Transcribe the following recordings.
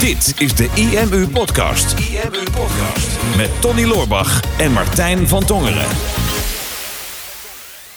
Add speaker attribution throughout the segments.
Speaker 1: Dit is de IMU Podcast. IMU Podcast. Met Tony Loorbach en Martijn van Tongeren.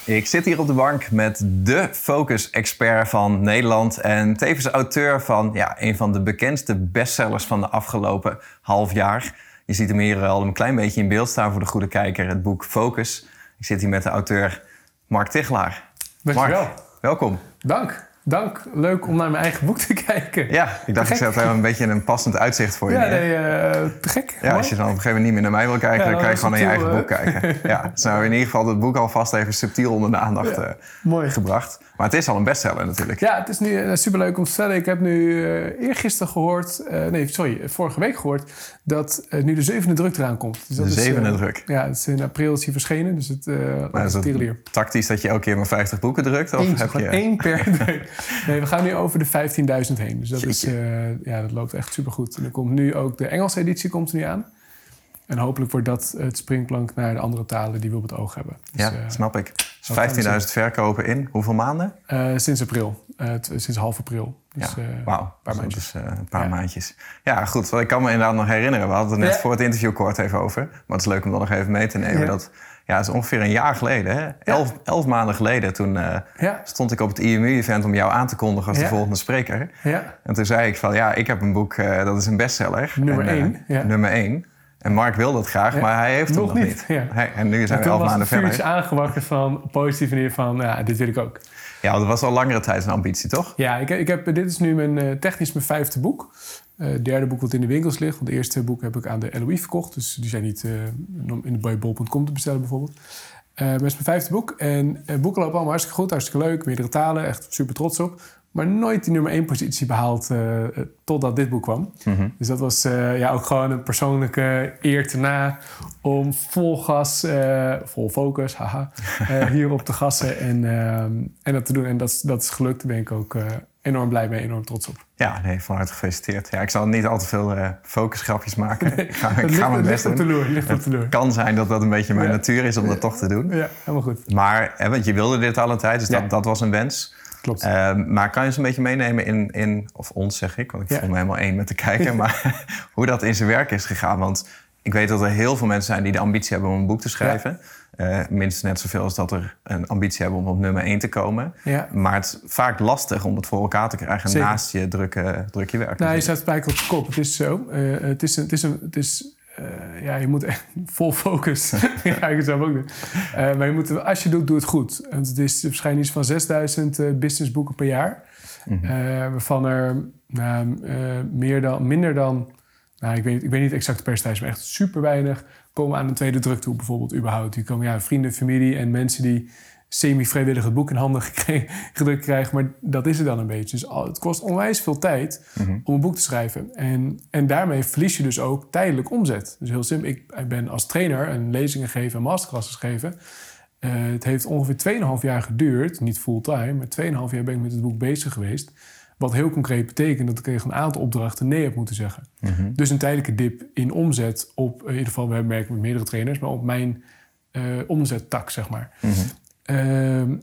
Speaker 2: Ik zit hier op de bank met de focus-expert van Nederland en tevens auteur van ja, een van de bekendste bestsellers van de afgelopen half jaar. Je ziet hem hier al een klein beetje in beeld staan voor de goede kijker, het boek Focus. Ik zit hier met de auteur Mark Tichelaar.
Speaker 3: Dankjewel.
Speaker 2: Mark, welkom.
Speaker 3: Dank. Dank. Leuk om naar mijn eigen boek te kijken.
Speaker 2: Ja, ik dacht ik zet even een beetje een passend uitzicht voor je.
Speaker 3: Ja, nee, eh, te gek.
Speaker 2: Ja, als je dan op een gegeven moment niet meer naar mij wil kijken,
Speaker 3: Ja,
Speaker 2: dan kan je gewoon naar je eigen boek kijken. Ja, dus nou in ieder geval het boek alvast even subtiel onder de aandacht
Speaker 3: Ja,
Speaker 2: eh,
Speaker 3: mooi.
Speaker 2: gebracht. Maar het is al een bestseller natuurlijk.
Speaker 3: Ja, het is nu uh, superleuk om te vertellen. Ik heb nu uh, eergisteren gehoord, uh, nee, sorry, vorige week gehoord, dat nu de zevende druk eraan komt. Dus dat
Speaker 2: de
Speaker 3: is,
Speaker 2: zevende druk.
Speaker 3: Ja, het is in april is verschenen, dus het
Speaker 2: maar is het tactisch dat je elke keer maar 50 boeken drukt? Of heb je...
Speaker 3: één per druk. Nee, we gaan nu over de 15.000 heen. Dus dat, is, ja, dat loopt echt supergoed. En er komt nu ook de Engelse editie komt nu aan. En hopelijk wordt dat het springplank naar de andere talen die we op het oog hebben.
Speaker 2: Dus, ja, uh, snap ik. Dus 15.000 verkopen in hoeveel maanden?
Speaker 3: Uh, sinds april. Sinds half april. Dus,
Speaker 2: ja, wauw. Paar dus maandjes. Een paar ja. maandjes. Ja, goed. Want ik kan me inderdaad nog herinneren. We hadden het net ja. voor het interview kort even over. Maar het is leuk om dat nog even mee te nemen. Dat, ja, het is ongeveer een jaar geleden. Hè? Elf, elf maanden geleden. Toen stond ik op het IMU-event om jou aan te kondigen als de volgende spreker. En toen zei ik van, ja, ik heb een boek, dat is een bestseller.
Speaker 3: Nummer
Speaker 2: en,
Speaker 3: één.
Speaker 2: Nummer één. En Mark wil dat graag, ja, maar hij heeft het nog
Speaker 3: niet.
Speaker 2: niet.
Speaker 3: Ja.
Speaker 2: Hij, en nu zijn we elf maanden verder.
Speaker 3: Toen was aangewakkerd van positief manier van, ja, dit wil ik ook.
Speaker 2: Ja, dat was al langere tijd een ambitie, toch?
Speaker 3: Ja, ik, ik heb, dit is nu mijn, technisch mijn vijfde boek. Uh, het derde boek wat in de winkels ligt. Want het eerste boek heb ik aan de LOI verkocht. Dus die zijn niet uh, in de bol.com te bestellen bijvoorbeeld. maar het is mijn vijfde boek. En boeken lopen allemaal hartstikke goed, hartstikke leuk. Meerdere talen, echt super trots op. Maar nooit die nummer één positie behaald uh, totdat dit boek kwam.
Speaker 2: Mhm.
Speaker 3: Mm -hmm. Dus dat was uh, ja, ook gewoon een persoonlijke eer te na om vol gas, uh, vol focus, haha, hierop te gassen en, en dat te doen. En dat, dat is gelukt, daar ben ik ook enorm blij mee, enorm trots op.
Speaker 2: Ja, nee, van harte gefeliciteerd. Ja, ik zal niet al te veel focusgrapjes maken. ik ga, ik ga mijn best
Speaker 3: ligt
Speaker 2: doen.
Speaker 3: Ligt
Speaker 2: het
Speaker 3: teleur.
Speaker 2: kan zijn dat dat een beetje mijn
Speaker 3: ja.
Speaker 2: natuur is om dat toch te doen.
Speaker 3: Ja, helemaal goed.
Speaker 2: Maar, hè, want je wilde dit al een tijd, dus
Speaker 3: Ja.
Speaker 2: dat, dat was een wens.
Speaker 3: Klopt.
Speaker 2: Uh, maar kan je eens een beetje meenemen in, in, of ons zeg ik, want ik
Speaker 3: Ja.
Speaker 2: voel me helemaal één met de kijker, maar hoe dat in zijn werk is gegaan? Want ik weet dat er heel veel mensen zijn die de ambitie hebben om een boek te schrijven. Uh, minstens net zoveel als dat er een ambitie hebben om op nummer één te komen.
Speaker 3: Ja.
Speaker 2: Maar het is vaak lastig om het voor elkaar te krijgen
Speaker 3: Zeker.
Speaker 2: naast je drukke, druk je werk.
Speaker 3: Nou, je staat spijker op de kop. Het is zo. Uh, het is een, het is een, het is, uh, ja, je moet echt vol focus. ja, ik zelf ook doen. Maar je moet, als je doet, doe het goed. Want het is waarschijnlijk iets van 6000 uh, businessboeken per jaar. Uh, waarvan er nou, meer dan, minder dan... Nou, ik, weet, ik weet niet exact de percentage, maar echt super weinig... komen aan een tweede druk toe, bijvoorbeeld, überhaupt. Die komen ja, vrienden, familie en mensen die semi-vrijwillig het boek in handen gedrukt krijgen. Maar dat is het dan een beetje. Dus al, het kost onwijs veel tijd
Speaker 2: Mhm.
Speaker 3: om een boek te schrijven. En, en daarmee verlies je dus ook tijdelijk omzet. Dus heel simpel. Ik, ik ben als trainer en lezingen geven en masterclasses geven. Uh, het heeft ongeveer 2,5 jaar geduurd. Niet fulltime, maar 2,5 jaar ben ik met het boek bezig geweest. Wat heel concreet betekent dat ik tegen een aantal opdrachten nee heb moeten zeggen.
Speaker 2: Mhm.
Speaker 3: Dus een tijdelijke dip in omzet op, in ieder geval, we werken met meerdere trainers, maar op mijn uh, omzettak, zeg maar.
Speaker 2: Mhm.
Speaker 3: Uh,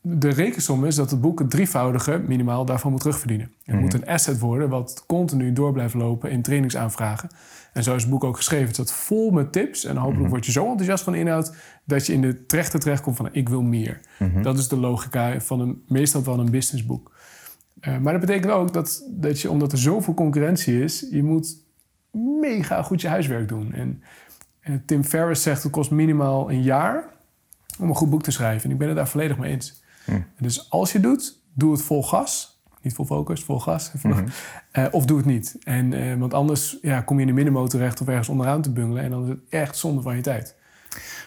Speaker 3: de rekensom is dat het boek het drievoudige minimaal daarvan moet terugverdienen. Het
Speaker 2: Mhm.
Speaker 3: moet een asset worden wat continu door blijft lopen in trainingsaanvragen. En zo is het boek ook geschreven. Het staat vol met tips. En hopelijk word je zo enthousiast van de inhoud... dat je in de trechter terechtkomt van ik wil meer. Dat is de logica van een, meestal van een businessboek. Uh, maar dat betekent ook dat, dat je, omdat er zoveel concurrentie is... je moet mega goed je huiswerk doen. En, en Tim Ferriss zegt het kost minimaal een jaar om een goed boek te schrijven. En ik ben het daar volledig mee eens.
Speaker 2: Hm.
Speaker 3: Dus als je doet, doe het vol gas. Niet vol focus, vol gas.
Speaker 2: Mhm.
Speaker 3: Uh, of doe het niet. En, uh, want anders ja, kom je in de middenmoot terecht of ergens onderaan te bungelen. En dan is het echt zonde van je tijd.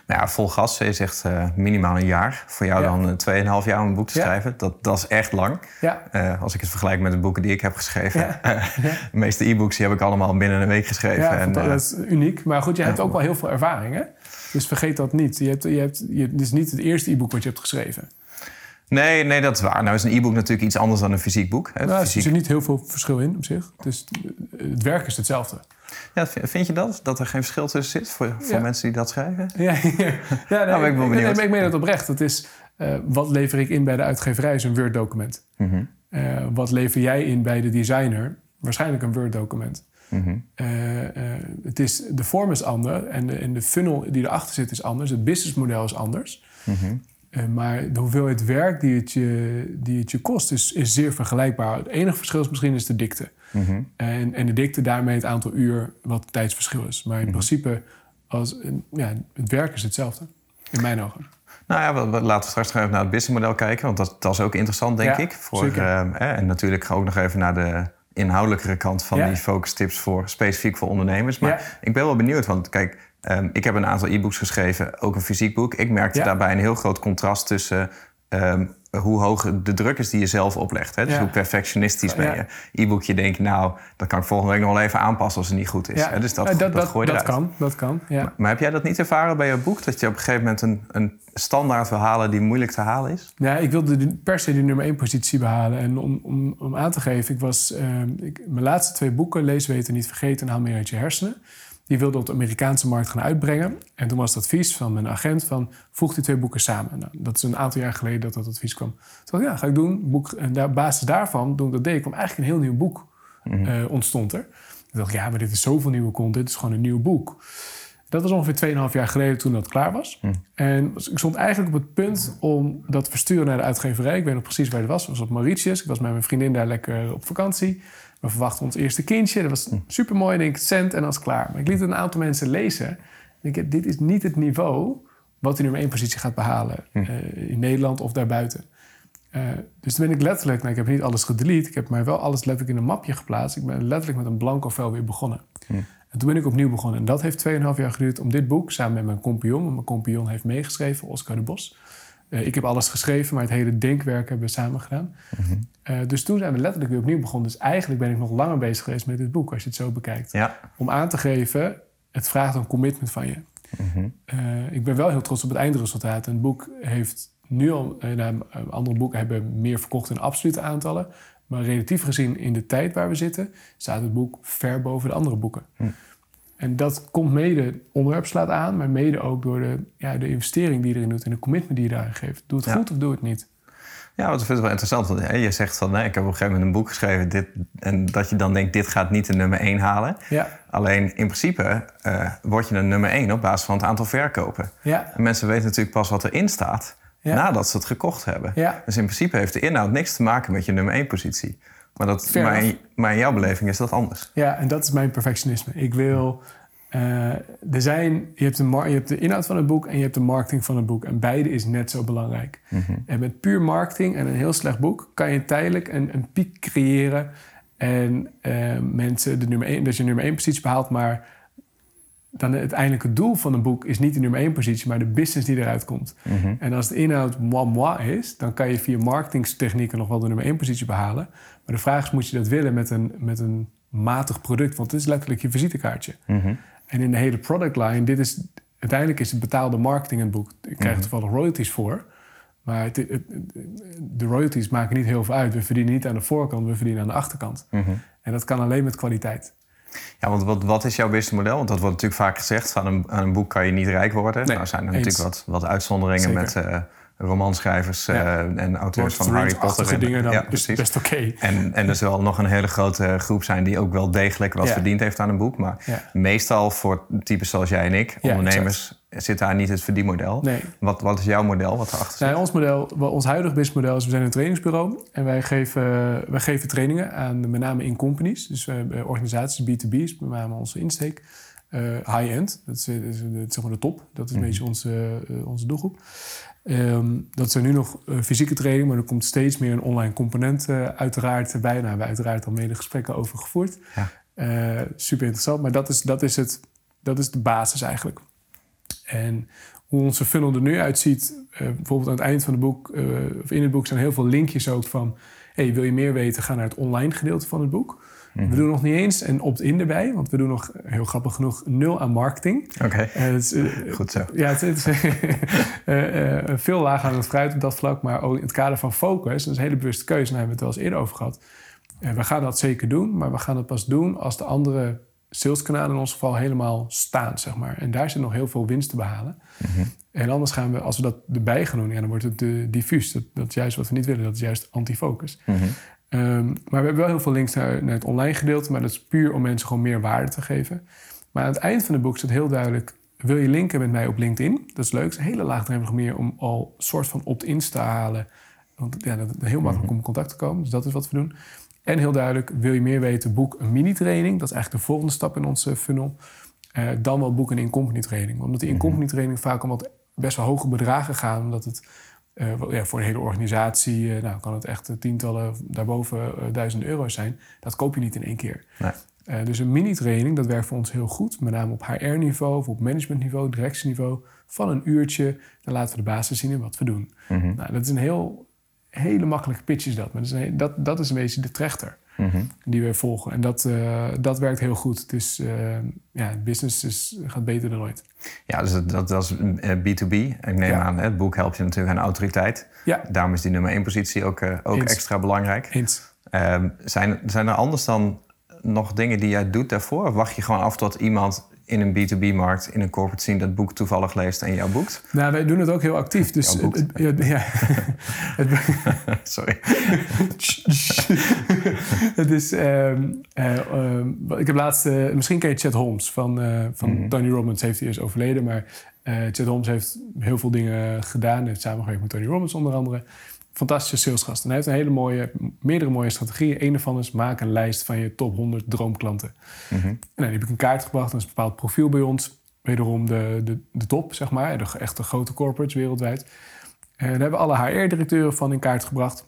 Speaker 2: Nou ja, vol gas, je zegt uh, minimaal een jaar. Voor jou
Speaker 3: Ja.
Speaker 2: dan 2,5 jaar om een boek te
Speaker 3: Ja.
Speaker 2: schrijven. Dat, dat is echt lang.
Speaker 3: Ja,
Speaker 2: Uh, als ik het vergelijk met de boeken die ik heb geschreven. De meeste e-books die heb ik allemaal binnen een week geschreven.
Speaker 3: ja
Speaker 2: en,
Speaker 3: dat
Speaker 2: uh,
Speaker 3: is uniek. Maar goed, je hebt ook wel heel veel ervaring. Hè? Dus vergeet dat niet. Je hebt, je hebt, je, dit is niet het eerste e-book wat je hebt geschreven.
Speaker 2: nee, nee, dat is waar. Nou is een e-book natuurlijk iets anders dan een fysiek boek. Hè?
Speaker 3: Nou, er zit niet heel veel verschil in op zich. Dus eh, het werk is hetzelfde.
Speaker 2: Ja, vind je dat? Dat er geen verschil tussen zit voor, voor
Speaker 3: Ja.
Speaker 2: mensen die dat schrijven?
Speaker 3: Ja, ja. ja nee,
Speaker 2: ben ik wel benieuwd.
Speaker 3: nee, ik meen het oprecht. Het is, eh, wat lever ik in bij de uitgeverij is een Word-document.
Speaker 2: Mhm.
Speaker 3: Eh, wat lever jij in bij de designer waarschijnlijk een Word-document.
Speaker 2: Mhm.
Speaker 3: Eh, het is, de vorm is anders en de, en de funnel die erachter zit is anders. Het businessmodel is anders.
Speaker 2: Mhm.
Speaker 3: Maar de hoeveelheid werk die het je, die het je kost is, is zeer vergelijkbaar. Het enige verschil is misschien is de dikte.
Speaker 2: Mhm.
Speaker 3: En, en de dikte daarmee het aantal uur wat het tijdsverschil is. Maar in
Speaker 2: Mhm.
Speaker 3: principe, als, ja, het werk is hetzelfde. In mijn ogen.
Speaker 2: Nou ja, we, we- laten we straks nog even naar het businessmodel kijken. Want dat, dat is ook interessant, denk
Speaker 3: Ja,
Speaker 2: ik. Voor, hè, en natuurlijk ook nog even naar de inhoudelijkere kant van
Speaker 3: Ja.
Speaker 2: die focus tips voor specifiek voor ondernemers. Maar
Speaker 3: Ja.
Speaker 2: ik ben wel benieuwd, want kijk, ehm, ik heb een aantal e-books geschreven, ook een fysiek boek. Ik merkte daarbij een heel groot contrast tussen ehm, hoe hoog de druk is die je zelf oplegt. Hè? Dus
Speaker 3: Ja.
Speaker 2: hoe perfectionistisch ben je. E-boekje denk je, nou, dat kan ik volgende week nog wel even aanpassen als het niet goed is. Hè? Dus dat,
Speaker 3: Eh,
Speaker 2: dat,
Speaker 3: dat,
Speaker 2: gooi je
Speaker 3: dat
Speaker 2: eruit.
Speaker 3: kan. Dat kan, ja.
Speaker 2: Maar heb jij dat niet ervaren bij je boek? Dat je op een gegeven moment een, een standaard wil halen die moeilijk te halen is?
Speaker 3: Ja, ik wilde per se die nummer één positie behalen. En om, om, om aan te geven, ik was, ehm, ik, mijn laatste twee boeken, Lees, Weten, Niet Vergeten en Haal meer uit je hersenen. Die wilde op de Amerikaanse markt gaan uitbrengen. En toen was het advies van mijn agent van, voeg die twee boeken samen. Nou, dat is een aantal jaar geleden dat dat advies kwam. Toen dacht ik, ja, ga ik doen. Boek, en daar, op basis daarvan, toen ik dat deed, kwam eigenlijk een heel nieuw boek eh, ontstond er. Ik dacht, ja, maar dit is zoveel nieuwe content. Dit is gewoon een nieuw boek. Dat was ongeveer 2,5 jaar geleden toen dat klaar was. En ik stond eigenlijk op het punt om dat te versturen naar de uitgeverij. Ik weet nog precies waar het was. Het was op Mauritius. Ik was met mijn vriendin daar lekker op vakantie. We verwachten ons eerste kindje. Dat was super mooi. Ik denk, cent en het klaar. Maar ik liet een aantal mensen lezen. En ik denk, dit is niet het niveau wat die nummer één positie gaat behalen. eh, in Nederland of daarbuiten. Eh, dus toen ben ik letterlijk, nou, ik heb niet alles gedelete. Ik heb maar wel alles letterlijk in een mapje geplaatst. Ik ben letterlijk met een blanco vel weer begonnen. En toen ben ik opnieuw begonnen. En dat heeft 2,5 jaar geduurd om dit boek, samen met mijn compagnon... mijn compagnon heeft meegeschreven, Oscar de Bos. Eh, ik heb alles geschreven, maar het hele denkwerk hebben we samen gedaan. Eh, dus toen zijn we letterlijk weer opnieuw begonnen. Dus eigenlijk ben ik nog langer bezig geweest met dit boek, als je het zo bekijkt.
Speaker 2: Ja.
Speaker 3: Om aan te geven, het vraagt een commitment van je. Eh, ik ben wel heel trots op het eindresultaat. En het boek heeft nu al, nou, andere boeken hebben meer verkocht in absolute aantallen. Maar relatief gezien in de tijd waar we zitten, staat het boek ver boven de andere boeken. En dat komt mede, het onderwerp slaat aan, maar mede ook door de, ja, de investering die je erin doet en de commitment die je daarin geeft. Doe het
Speaker 2: Ja.
Speaker 3: goed of doe het niet.
Speaker 2: Ja, want ik vind het wel interessant. Want hè, je zegt van, nee, ik heb op een gegeven moment een boek geschreven... Dit, en dat je dan denkt, dit gaat niet de nummer 1 halen.
Speaker 3: Ja,
Speaker 2: Alleen in principe eh, word je een nummer 1 op basis van het aantal verkopen.
Speaker 3: ja,
Speaker 2: En mensen weten natuurlijk pas wat erin staat...
Speaker 3: Ja.
Speaker 2: nadat ze het gekocht hebben.
Speaker 3: Ja.
Speaker 2: Dus in principe heeft de inhoud niks te maken met je nummer 1 positie. Maar, dat, maar, maar in jouw beleving is dat anders.
Speaker 3: ja, en dat is mijn perfectionisme. Ik wil. eh, er zijn, je, hebt de je hebt de inhoud van het boek en je hebt de marketing van het boek. En beide is net zo belangrijk. En met puur marketing en een heel slecht boek kan je tijdelijk een, een piek creëren. En eh, mensen de nummer 1, dat je nummer 1 positie behaalt, maar dan het uiteindelijke doel van een boek is niet de nummer 1 positie, maar de business die eruit komt. En als de inhoud moi moi is, dan kan je via marketingtechnieken nog wel de nummer 1 positie behalen. Maar de vraag is, moet je dat willen met een, met een matig product? Want het is letterlijk je visitekaartje. En in de hele product line, dit is, uiteindelijk is het betaalde marketing in het boek. Ik krijg er toevallig royalties voor. Maar het, de royalties maken niet heel veel uit. We verdienen niet aan de voorkant, we verdienen aan de achterkant. En dat kan alleen met kwaliteit.
Speaker 2: Ja, want wat, wat is jouw businessmodel? Want dat wordt natuurlijk vaak gezegd... van een, aan een boek kan je niet rijk worden.
Speaker 3: Nee,
Speaker 2: nou zijn er
Speaker 3: eens.
Speaker 2: natuurlijk wat, wat uitzonderingen
Speaker 3: Zeker.
Speaker 2: met eh, romanschrijvers eh, en auteurs
Speaker 3: Lord
Speaker 2: van Harry Potter. en-
Speaker 3: dingen, dan
Speaker 2: ja, precies.
Speaker 3: het best oké.
Speaker 2: En, en er zal nog een hele grote groep zijn die ook wel degelijk wat
Speaker 3: Ja.
Speaker 2: verdiend heeft aan een boek. Maar meestal voor types zoals jij en ik, ondernemers, zit daar niet het verdienmodel.
Speaker 3: Nee.
Speaker 2: Wat, wat is jouw model wat erachter zit?
Speaker 3: Nou, ons, model, ons huidige businessmodel is, we zijn een trainingsbureau. En wij geven, wij geven trainingen aan met name in companies. Dus organisaties, B2B is met name onze insteek. Eh, High-end, dat is, dat is, zeg maar de top. Dat is een beetje onze, eh, onze doelgroep. Ehm, dat zijn nu nog eh, fysieke training, maar er komt steeds meer een online component eh, uiteraard bij. Daar hebben we uiteraard al mede gesprekken over gevoerd.
Speaker 2: Ja.
Speaker 3: Eh, super interessant, maar dat is, dat, is het, dat is de basis eigenlijk. En hoe onze funnel er nu uitziet, eh, bijvoorbeeld aan het eind van het boek, eh, of in het boek zijn heel veel linkjes ook van, hey, wil je meer weten, ga naar het online gedeelte van het boek. We doen nog niet eens een opt-in erbij, want we doen nog, heel grappig genoeg, nul aan marketing.
Speaker 2: Oké,
Speaker 3: Eh, eh,
Speaker 2: goed zo.
Speaker 3: ja, het, is eh, veel lager aan het fruit op dat vlak. Maar ook in het kader van focus, dat is een hele bewuste keuze. Daar hebben we het wel eens eerder over gehad. Eh, we gaan dat zeker doen, maar we gaan het pas doen als de andere saleskanalen in ons geval helemaal staan, zeg maar. En daar zit nog heel veel winst te behalen. En anders gaan we, als we dat erbij gaan doen, ja, dan wordt het diffuus. Dat, dat is juist wat we niet willen, dat is juist antifocus. Ehm, maar we hebben wel heel veel links naar, naar het online gedeelte, maar dat is puur om mensen gewoon meer waarde te geven. Maar aan het eind van het boek staat heel duidelijk: wil je linken met mij op LinkedIn? Dat is leuk. Het een hele laagdrempelige manier om al soort van opt-ins te halen. Want ja, dat heel makkelijk om in contact te komen. Dus dat is wat we doen. En heel duidelijk, wil je meer weten, boek een mini-training. Dat is eigenlijk de volgende stap in onze funnel. Uh, dan wel boeken een in-company training. Omdat die in-company training vaak om wat best wel hoge bedragen gaan. Omdat het ja, voor een hele organisatie uh, nou, kan het echt tientallen, daarboven duizenden euro's zijn. Dat koop je niet in één keer. Nee. dus een mini-training, dat werkt voor ons heel goed. Met name op HR-niveau of op managementniveau, directieniveau. Van een uurtje, dan laten we de basis zien in wat we doen. Mm -hmm. nou, dat is een heel hele makkelijke pitch is dat. Maar dat is, een, dat, dat is een beetje de trechter mm die we volgen. En dat, uh, dat werkt heel goed. Dus uh, ja, business is, gaat beter dan ooit.
Speaker 2: Ja, dus dat, dat is B2B. Eh, Ik neem ja. aan, het boek helpt je natuurlijk aan autoriteit.
Speaker 3: Ja.
Speaker 2: Daarom is die nummer één positie ook, ook extra belangrijk.
Speaker 3: Eens.
Speaker 2: Uh, zijn, zijn er anders dan nog dingen die jij doet daarvoor? Of wacht je gewoon af tot iemand in een B2B-markt, in een corporate scene, dat boek toevallig leest en jou boekt?
Speaker 3: Nou, wij doen het ook heel actief. Dus het, het, ja, ja.
Speaker 2: Sorry.
Speaker 3: het is. Um, uh, um, ik heb laatst. Uh, misschien ken je Chad Holmes van, uh, van mm -hmm. Tony Robbins, heeft hij eerst overleden. Maar Chad Holmes heeft heel veel dingen gedaan. Hij heeft samengewerkt met Tony Robbins onder andere fantastische salesgast. En hij heeft een hele mooie, meerdere mooie strategieën. Een daarvan is maak een lijst van je top 100 droomklanten. Mm -hmm. En dan heb ik een kaart gebracht. Dat is een bepaald profiel bij ons. Wederom de, de, de top, zeg maar. De echte grote corporates wereldwijd. En daar hebben we alle HR-directeuren van in kaart gebracht.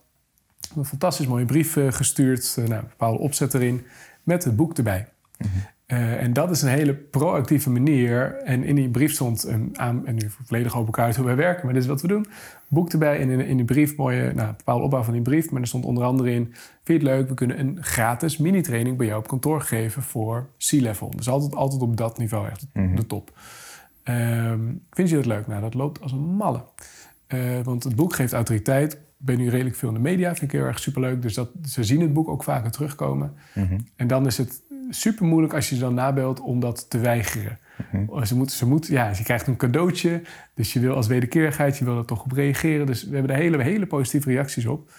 Speaker 3: Een fantastisch mooie brief gestuurd. Uh, nou, een bepaalde opzet erin. Met het boek erbij. Mm -hmm. Uh, en dat is een hele proactieve manier. En in die brief stond een aan, en nu volledig open kaart hoe wij werken, maar dit is wat we doen. Boek erbij en in, in die brief, mooie, nou, bepaalde opbouw van die brief. Maar er stond onder andere in: Vind je het leuk? We kunnen een gratis mini-training bij jou op kantoor geven voor C-level. Dus altijd, altijd op dat niveau, echt mm -hmm. de top. Um, vind je dat leuk? Nou, dat loopt als een malle. Uh, want het boek geeft autoriteit. Ik ben nu redelijk veel in de media, vind ik heel erg superleuk. Dus dat, ze zien het boek ook vaker terugkomen. Mm -hmm. En dan is het super moeilijk als je ze dan nabelt om dat te weigeren. Mm -hmm. Ze moet, ze moet, ja, je krijgt een cadeautje, dus je wil als wederkerigheid, je wil er toch op reageren. Dus we hebben er hele, hele positieve reacties op.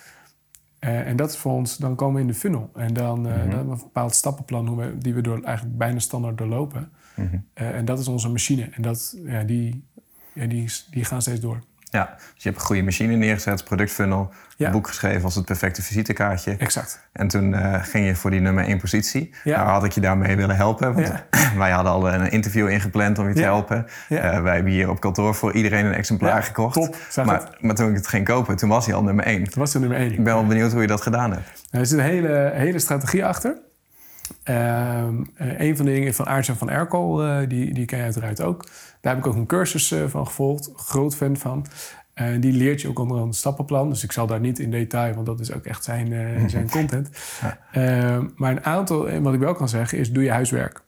Speaker 3: Uh, en dat is voor ons, dan komen we in de funnel. En dan, uh, mm -hmm. dan hebben we een bepaald stappenplan hoe we, die we door, eigenlijk bijna standaard doorlopen. Mm -hmm. uh, en dat is onze machine. En dat, ja, die, ja, die, die gaan steeds door.
Speaker 2: Ja, dus je hebt een goede machine neergezet, productfunnel, ja. een boek geschreven als het perfecte visitekaartje.
Speaker 3: Exact.
Speaker 2: En toen uh, ging je voor die nummer één positie. Ja. Nou had ik je daarmee willen helpen, want ja. wij hadden al een interview ingepland om je te helpen. Uh, wij hebben hier op kantoor voor iedereen een exemplaar gekocht.
Speaker 3: Top,
Speaker 2: maar, maar, toen ik het ging kopen, toen was hij al nummer één.
Speaker 3: Toen was hij nummer één.
Speaker 2: Ik ben wel benieuwd hoe je dat gedaan hebt.
Speaker 3: Nou, er zit een hele, hele strategie achter. Uh, een van de dingen van Aartjan van Erkel, die, die ken je uiteraard ook. Daar heb ik ook een cursus uh, van gevolgd, groot fan van. En die leert je ook onder een stappenplan. Dus ik zal daar niet in detail, want dat is ook echt zijn, uh, zijn content. Ja. maar een aantal, wat ik wel kan zeggen, is doe je huiswerk.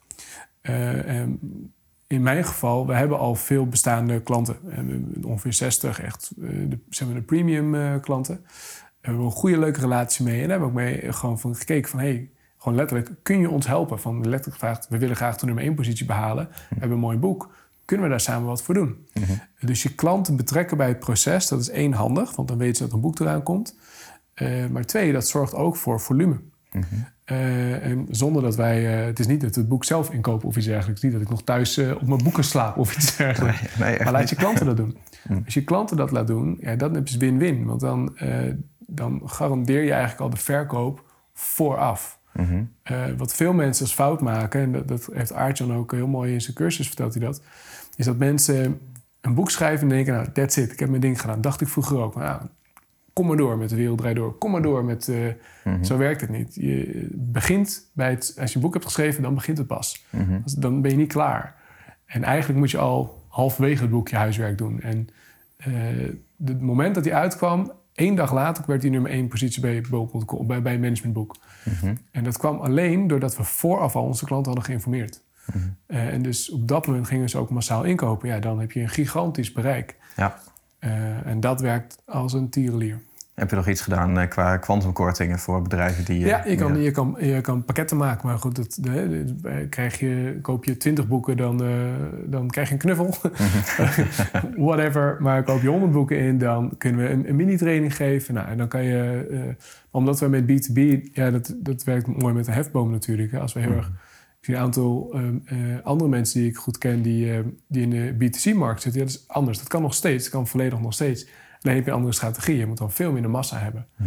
Speaker 3: in mijn geval, we hebben al veel bestaande klanten. ongeveer 60 echt, de, zeg maar de premium klanten. We hebben een goede, leuke relatie mee. En daar hebben we ook mee gewoon van gekeken van... Hey, gewoon letterlijk, kun je ons helpen? Van letterlijk gevraagd, we willen graag de nummer 1 positie behalen. We hebben een mooi boek. Kunnen we daar samen wat voor doen? Mm -hmm. Dus je klanten betrekken bij het proces, dat is één handig, want dan weten ze dat een boek eraan komt. Uh, maar twee, dat zorgt ook voor volume. Mm -hmm. uh, en zonder dat wij, uh, het is niet dat het boek zelf inkopen of iets dergelijks. Niet dat ik nog thuis op mijn boeken slaap of iets dergelijks. Nee, nee, maar laat je klanten dat doen. Mm. Als je klanten dat laat doen, ja, dan is win-win. Want dan, dan garandeer je eigenlijk al de verkoop vooraf. Mm -hmm. uh, wat veel mensen als fout maken, en dat, dat heeft Aartjan ook heel mooi in zijn cursus vertelt hij dat, is dat mensen een boek schrijven en denken, nou, that's it, ik heb mijn ding gedaan. Dacht ik vroeger ook, nou, kom maar door met de wereld draait door, kom maar door met, uh, mm -hmm. zo werkt het niet. Je begint bij het, als je een boek hebt geschreven, dan begint het pas. Mm -hmm. Dan ben je niet klaar. En eigenlijk moet je al halverwege het boek je huiswerk doen. En uh, het moment dat hij uitkwam, Eén dag later werd die nummer één positie bij bol.com, bij, bij Managementboek. Mm -hmm. En dat kwam alleen doordat we vooraf al onze klanten hadden geïnformeerd. Mm -hmm. uh, en dus op dat moment gingen ze ook massaal inkopen. Ja, dan heb je een gigantisch bereik.
Speaker 2: Ja.
Speaker 3: Uh, en dat werkt als een tierenlier.
Speaker 2: Heb je nog iets gedaan uh, qua kwantumkortingen voor bedrijven die...
Speaker 3: Ja, je kan, je, kan, je kan pakketten maken. Maar goed, dat, de, de, krijg je, koop je 20 boeken, dan, uh, dan krijg je een knuffel. Whatever. Maar koop je 100 boeken in, dan kunnen we een, een mini-training geven. Nou, en dan kan je... omdat we met B2B... Ja, dat, dat werkt mooi met de hefboom natuurlijk. Hè, als we heel erg... Zie een aantal andere mensen die ik goed ken... die, die in de B2C-markt zitten. Ja, dat is anders. Dat kan nog steeds. Dat kan volledig nog steeds... Dan heb je een andere strategie. Je moet dan veel minder massa hebben. Hm.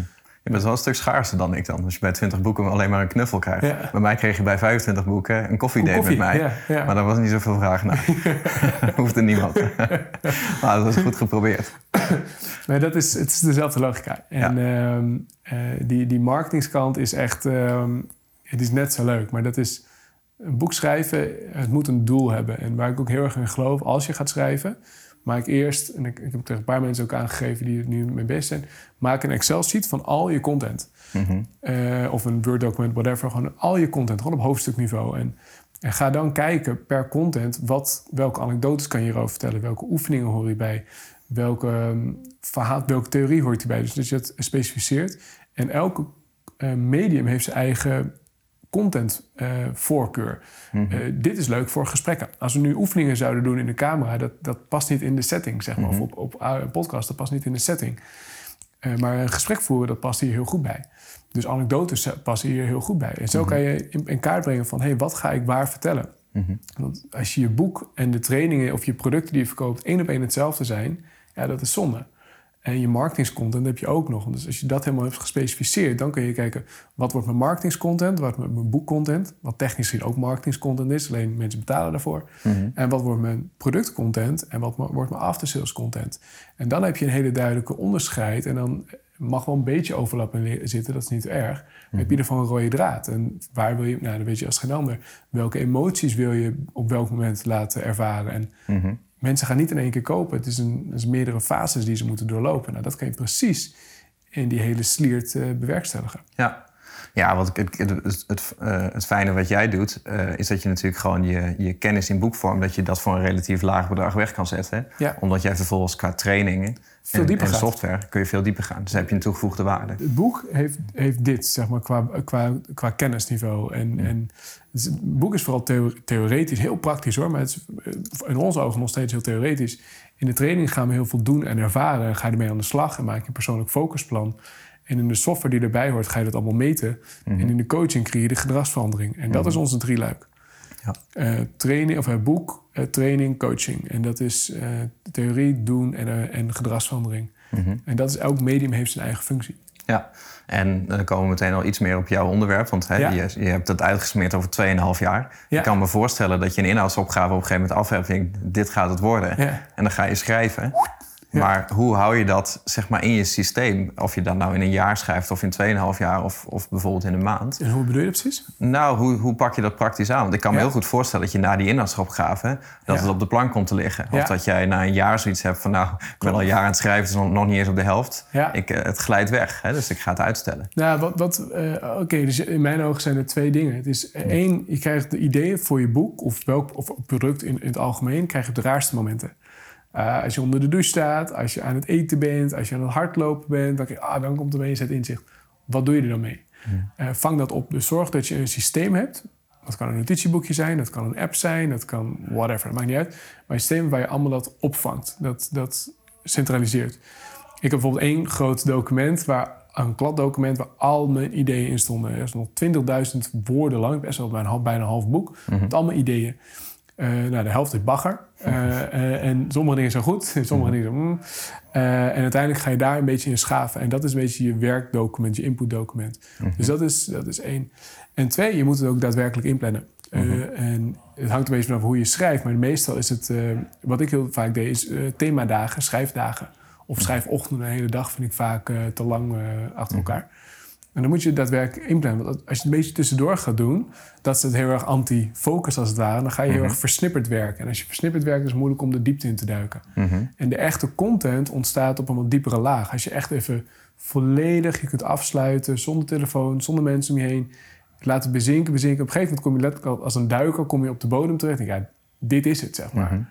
Speaker 2: Je bent wel een stuk schaarser dan ik dan. Als je bij 20 boeken alleen maar een knuffel krijgt. Bij mij kreeg je bij 25 boeken een koffiedate koffie, met mij. Ja, maar daar was niet zoveel vraag naar. Hoefde niemand. maar dat was goed geprobeerd.
Speaker 3: Nee, dat is, het is dezelfde logica. En uh, die, die marketingskant is echt... Het is net zo leuk, maar dat is... Een boek schrijven, het moet een doel hebben. En waar ik ook heel erg in geloof, als je gaat schrijven maak eerst, en ik, ik heb tegen een paar mensen ook aangegeven die er nu mee bezig zijn, maak een Excel-sheet van al je content. Mhm. Eh, of een Word-document, whatever. Gewoon al je content, gewoon op hoofdstukniveau. En, en ga dan kijken per content, wat, welke anekdotes kan je hierover vertellen? Welke oefeningen hoor je bij? Welke, um, verhaal, welke theorie hoort je bij? Dus dat je het specificeert. En elke uh, medium heeft zijn eigen contentvoorkeur. Uh, mm -hmm. dit is leuk voor gesprekken. Als we nu oefeningen zouden doen in de camera, dat, dat past niet in de setting, zeg maar. Of mhm. op, op een podcast, dat past niet in de setting. Uh, maar een gesprek voeren, dat past hier heel goed bij. Dus anekdotes passen hier heel goed bij. En zo mhm. kan je in, in, kaart brengen van, hé, hey, wat ga ik waar vertellen? Mhm. Want als je je boek en de trainingen of je producten die je verkoopt één op één hetzelfde zijn, ja, dat is zonde. En je marketingscontent heb je ook nog. Dus als je dat helemaal hebt gespecificeerd, dan kun je kijken wat wordt mijn marketingscontent, wat wordt mijn boekcontent, wat technisch gezien ook marketingscontent is, alleen mensen betalen daarvoor. Mhm. En wat wordt mijn productcontent en wat wordt mijn aftersales content. En dan heb je een hele duidelijke onderscheid en dan mag wel een beetje overlap in zitten, dat is niet erg. Maar heb je mhm. ervan een rode draad. En waar wil je, nou dan weet je als geen ander, welke emoties wil je op welk moment laten ervaren. En mhm mensen gaan niet in één keer kopen. Het is, een, is meerdere fases die ze moeten doorlopen. Nou, dat kan je precies in die hele sliert uh, bewerkstelligen.
Speaker 2: Ja. Ja, ik, het, het, het, het, fijne wat jij doet, uh, is dat je natuurlijk gewoon je, je kennis in boekvorm, dat je dat voor een relatief laag bedrag weg kan zetten. Ja. Omdat jij vervolgens qua trainingen veel en, software kun je veel dieper gaan. Dus dan heb je een toegevoegde waarde.
Speaker 3: Het boek heeft, heeft dit, zeg maar, qua, qua, qua kennisniveau. En, en het, boek is vooral theoretisch, heel praktisch hoor, maar het is in onze ogen nog steeds heel theoretisch. In de training gaan we heel veel doen en ervaren. Ga je ermee aan de slag en maak je een persoonlijk focusplan. En in de software die erbij hoort, ga je dat allemaal meten. Mhm. En in de coaching creëer je de gedragsverandering. En dat mhm. is onze drieluik. Ja. Uh, training, of het boek, uh, training, coaching. En dat is theorie, doen en, en gedragsverandering. Mhm. En dat is elk medium heeft zijn eigen functie.
Speaker 2: Ja, en dan komen we meteen al iets meer op jouw onderwerp. Want hè, je, je, hebt het uitgesmeerd over 2,5 jaar. Ik kan me voorstellen dat je een inhoudsopgave op een gegeven moment af hebt. dit gaat het worden. En dan ga je schrijven. Maar hoe hou je dat zeg maar, in je systeem? Of je dat nou in een jaar schrijft of in 2,5 jaar of, of bijvoorbeeld in een maand.
Speaker 3: En hoe bedoel je dat precies?
Speaker 2: Nou, hoe, hoe pak je dat praktisch aan? Want ik kan me heel goed voorstellen dat je na die inhoudsopgave... dat het op de plank komt te liggen. Of dat jij na een jaar zoiets hebt van... nou, ik ben al een jaar aan het schrijven, het is nog, niet eens op de helft. Ik, eh, het glijdt weg, hè, dus ik ga het uitstellen.
Speaker 3: Nou, wat, wat, uh, oké, dus in mijn ogen zijn er twee dingen. Het is uh, één, je krijgt de ideeën voor je boek... of welk of product in, in het algemeen, krijg je op de raarste momenten. Uh, als je onder de douche staat, als je aan het eten bent, als je aan het hardlopen bent, dan, ah, dan komt er ineens het inzicht. Wat doe je er dan mee? Uh, vang dat op. Dus zorg dat je een systeem hebt. Dat kan een notitieboekje zijn, dat kan een app zijn, dat kan whatever, dat maakt niet uit. Maar een systeem waar je allemaal dat opvangt, dat, dat centraliseert. Ik heb bijvoorbeeld één groot document, waar, een kladdocument waar al mijn ideeën in stonden. Er is nog 20.000 woorden lang, best wel bijna, bijna een half boek, mm met allemaal ideeën. Uh, nou, de helft is bagger. Uh, uh, en sommige dingen zijn goed, sommige dingen zijn... Mm. en uiteindelijk ga je daar een beetje in schaven. En dat is een beetje je werkdocument, je inputdocument. Mm Dus dat is, dat is één. En twee, je moet het ook daadwerkelijk inplannen. Mhm. En het hangt een beetje vanaf hoe je schrijft. Maar meestal is het... wat ik heel vaak deed, is themadagen, schrijfdagen. Of mhm. schrijfochtenden, een hele dag vind ik vaak te lang achter mhm. elkaar. En dan moet je daadwerkelijk inplannen. Want als je het een beetje tussendoor gaat doen, dat is het heel erg anti-focus als het ware. Dan ga je heel mhm. erg versnipperd werken. En als je versnipperd werkt, is het moeilijk om de diepte in te duiken. Mhm. En de echte content ontstaat op een wat diepere laag. Als je echt even volledig je kunt afsluiten, zonder telefoon, zonder mensen om je heen. Laat het bezinken, bezinken. Op een gegeven moment kom je letterlijk als een duiker kom je op de bodem terecht. En ja, dit is het, zeg maar. Mhm.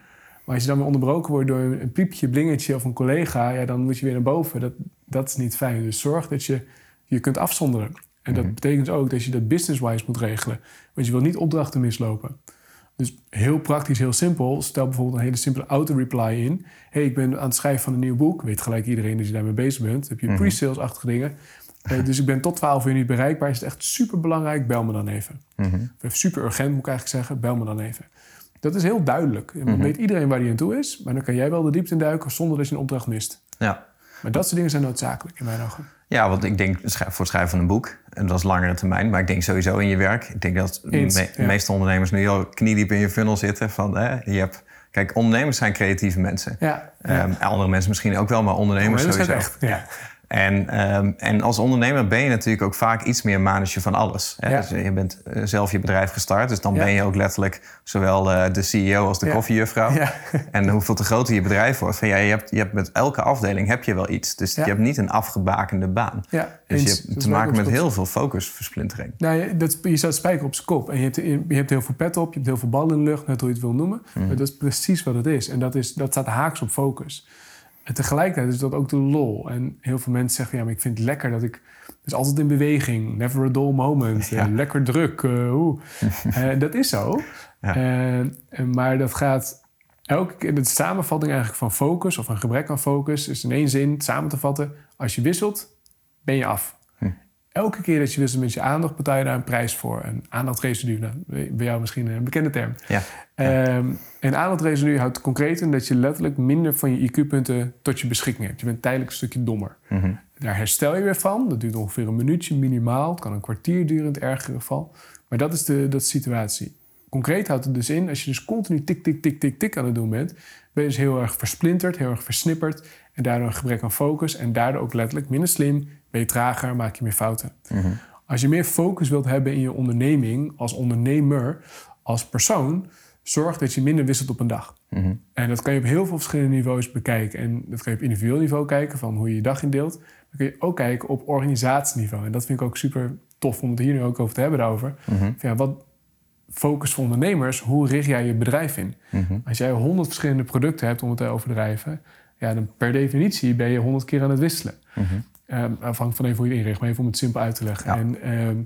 Speaker 3: Maar als je dan weer onderbroken wordt door een piepje, blingertje of een collega, ja, dan moet je weer naar boven. Dat, Dat is niet fijn. Dus zorg dat je je kunt afzonderen. En dat betekent ook dat je dat business-wise moet regelen. Want je wil niet opdrachten mislopen. Dus heel praktisch, heel simpel. Stel bijvoorbeeld een hele simpele auto-reply in. hey, ik ben aan het schrijven van een nieuw boek. Weet gelijk iedereen dat je daarmee bezig bent. Dan heb je pre-sales-achtige dingen. Dus ik ben tot 12 uur niet bereikbaar. Is het echt super belangrijk? Bel me dan even. Of super urgent moet ik eigenlijk zeggen. Bel me dan even. Dat is heel duidelijk. En dan weet iedereen waar hij aan toe is. Maar dan kan jij wel de diepte in duiken zonder dat je een opdracht mist.
Speaker 2: Ja.
Speaker 3: Maar dat soort dingen zijn noodzakelijk in mijn ogen.
Speaker 2: Ja, want ik denk voor het schrijven van een boek, en dat is langere termijn, maar ik denk sowieso in je werk. Ik denk dat de
Speaker 3: Eens,
Speaker 2: me-
Speaker 3: ja.
Speaker 2: meeste ondernemers nu al kniediep in je funnel zitten. Van, hè, je hebt, kijk, ondernemers zijn creatieve mensen.
Speaker 3: Ja,
Speaker 2: Ehm, andere mensen misschien ook wel, maar ondernemers
Speaker 3: dat
Speaker 2: sowieso.
Speaker 3: echt. Ja.
Speaker 2: En, ehm, en als ondernemer ben je natuurlijk ook vaak iets meer manager van alles. Hè?
Speaker 3: Ja.
Speaker 2: Dus je bent eh, zelf je bedrijf gestart, dus dan
Speaker 3: Ja.
Speaker 2: ben je ook letterlijk zowel de CEO als de
Speaker 3: Ja.
Speaker 2: koffiejuffrouw.
Speaker 3: Ja.
Speaker 2: En hoeveel te groter je bedrijf wordt. Van, ja, je, hebt, je hebt met elke afdeling heb je wel iets. Dus je hebt niet een afgebakende baan. Dus je hebt te maken met heel veel focusversplintering.
Speaker 3: Nou, je, dat, je staat spijker op zijn kop. En je hebt, je hebt heel veel pet op, je hebt heel veel ballen in de lucht, net hoe je het wil noemen.
Speaker 2: Mhm.
Speaker 3: Maar dat is precies wat het is. En dat, is, dat staat haaks op focus. En tegelijkertijd is dat ook de lol. En heel veel mensen zeggen, ja, maar ik vind het lekker dat ik... Dus altijd in beweging, never a dull moment,
Speaker 2: Ja.
Speaker 3: eh, lekker druk. eh. Eh, dat is zo.
Speaker 2: Ja.
Speaker 3: Maar dat gaat elke keer... De samenvatting eigenlijk van focus of een gebrek aan focus... is in één zin samen te vatten. Als je wisselt, ben je af. Elke keer dat je wisselt met je aandacht, betaal je daar een prijs voor. Een aandachtresidu, nou, bij jou misschien een bekende term.
Speaker 2: Ja.
Speaker 3: Ehm, en aandachtresidu houdt concreet in dat je letterlijk minder van je IQ-punten tot je beschikking hebt. Je bent tijdelijk een stukje dommer. Daar herstel je weer van. Dat duurt ongeveer een minuutje minimaal. Het kan een kwartier duren in het ergere geval. Maar dat is de, dat is de situatie. Concreet houdt het dus in, als je dus continu tik, tik, tik, tik, tik aan het doen bent, ben je dus heel erg versplinterd, heel erg versnipperd en daardoor een gebrek aan focus en daardoor ook letterlijk minder slim, ben je trager, maak je meer fouten. Als je meer focus wilt hebben in je onderneming, als ondernemer, als persoon, zorg dat je minder wisselt op een dag. En dat kan je op heel veel verschillende niveaus bekijken. En dat kan je op individueel niveau kijken, van hoe je je dag indeelt. Dan kun je ook kijken op organisatieniveau. En dat vind ik ook super tof om het hier nu ook over te hebben daarover. Van ja, wat focus voor ondernemers, hoe richt jij je bedrijf in? Als jij honderd verschillende producten hebt om het te overdrijven, ja, dan per definitie ben je honderd keer aan het wisselen. Ehm, afhankelijk van even hoe je het inricht, maar even om het simpel uit te leggen.
Speaker 2: Ja.
Speaker 3: En ehm,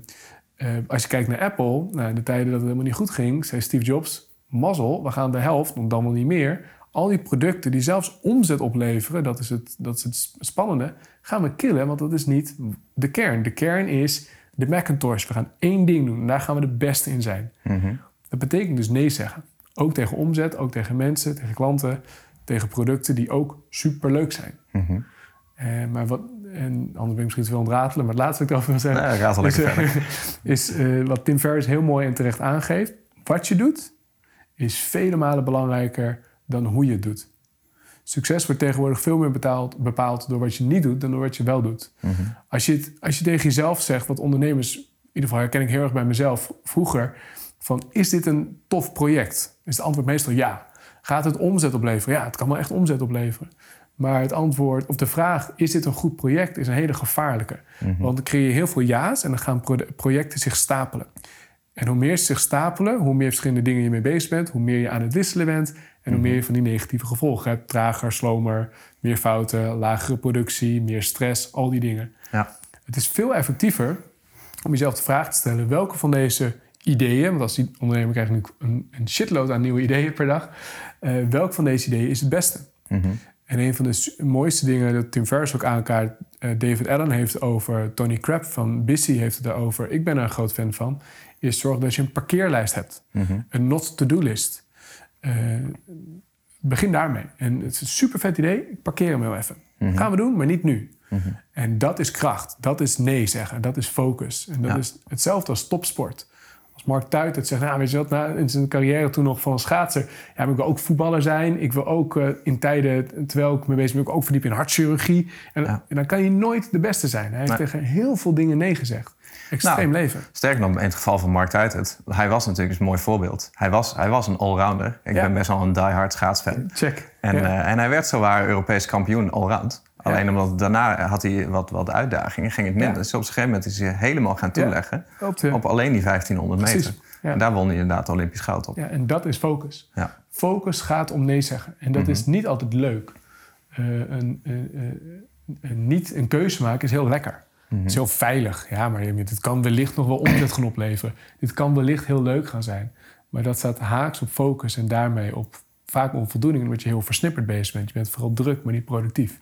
Speaker 3: eh, als je kijkt naar Apple, nou, in de tijden dat het helemaal niet goed ging, zei Steve Jobs: mazzel, we gaan de helft, nog dan wel niet meer. Al die producten die zelfs omzet opleveren, dat is het, dat is het spannende, gaan we killen, want dat is niet de kern. De kern is de Macintosh. We gaan één ding doen en daar gaan we de beste in zijn. Dat betekent dus nee zeggen. Ook tegen omzet, ook tegen mensen, tegen klanten, tegen producten die ook superleuk zijn. Eh, maar wat, en anders ben ik misschien te veel aan het ratelen, maar het laatste wat ik erover wil zeggen.
Speaker 2: Al lekker
Speaker 3: is, eh,
Speaker 2: verder.
Speaker 3: is eh, wat Tim Ferriss heel mooi en terecht aangeeft. Wat je doet, is vele malen belangrijker dan hoe je het doet. Succes wordt tegenwoordig veel meer betaald, bepaald door wat je niet doet dan door wat je wel doet. Als, je het, als je tegen jezelf zegt, wat ondernemers, in ieder geval herken ik heel erg bij mezelf vroeger, van is dit een tof project? Is het antwoord meestal ja. Gaat het omzet opleveren? Ja, het kan wel echt omzet opleveren. Maar het antwoord op de vraag, is dit een goed project, is een hele gevaarlijke. Want dan creëer je heel veel ja's en dan gaan pro- projecten zich stapelen. En hoe meer ze zich stapelen, hoe meer verschillende dingen je mee bezig bent, hoe meer je aan het wisselen bent en hoe meer je van die negatieve gevolgen hebt. Trager, slomer, meer fouten, lagere productie, meer stress, al die dingen.
Speaker 2: Ja.
Speaker 3: Het is veel effectiever om jezelf de vraag te stellen: welke van deze ideeën, want als die ondernemer krijgt nu een, een shitload aan nieuwe ideeën per dag, eh welk van deze ideeën is het beste? En een van de mooiste dingen dat Tim Ferriss ook aankaart, eh, David Allen heeft over, Tony Crabb van Bissy heeft het daarover, ik ben er een groot fan van, is zorg dat je een parkeerlijst hebt. Een not-to-do-list. Eh, begin daarmee. En het is een super vet idee, ik parkeer hem heel even. Gaan we doen, maar niet nu. En dat is kracht, dat is nee zeggen, dat is focus. En dat
Speaker 2: Ja.
Speaker 3: is hetzelfde als topsport. Als Mark Tuit het zegt, nou, weet je wat, nou, in zijn carrière toen nog van schaatser... Ja, ik wil ook voetballer zijn. Ik wil ook eh, in tijden, terwijl ik me bezig ben... ook verdiepen in hartchirurgie. En,
Speaker 2: Ja.
Speaker 3: en dan kan je nooit de beste zijn. Hij heeft
Speaker 2: Nee.
Speaker 3: tegen heel veel dingen nee gezegd. Extreem
Speaker 2: Nou,
Speaker 3: leven.
Speaker 2: Sterker nog, in het geval van Mark Tuitert, hij was natuurlijk een mooi voorbeeld. Hij was, hij was een allrounder. Ik
Speaker 3: Ja.
Speaker 2: ben best wel een diehard schaatsfan.
Speaker 3: Check.
Speaker 2: En,
Speaker 3: Ja.
Speaker 2: eh, en hij werd zowaar Europees kampioen allround. Alleen omdat daarna had hij wat, wat uitdagingen, ging het minder. Dus op een gegeven moment is hij helemaal gaan toeleggen
Speaker 3: Op
Speaker 2: alleen die 1500 meter.
Speaker 3: Precies, ja.
Speaker 2: En daar won hij inderdaad Olympisch goud op.
Speaker 3: Ja, en dat is focus.
Speaker 2: Ja.
Speaker 3: Focus gaat om nee zeggen. En dat is niet altijd leuk. Eh, een, eh, eh, niet een keuze maken is heel lekker. Het is heel veilig. Ja, maar dit kan wellicht nog wel omzet gaan opleveren. Dit kan wellicht heel leuk gaan zijn. Maar dat staat haaks op focus en daarmee op vaak onvoldoening. Omdat je heel versnipperd bezig bent. Je bent vooral druk, maar niet productief.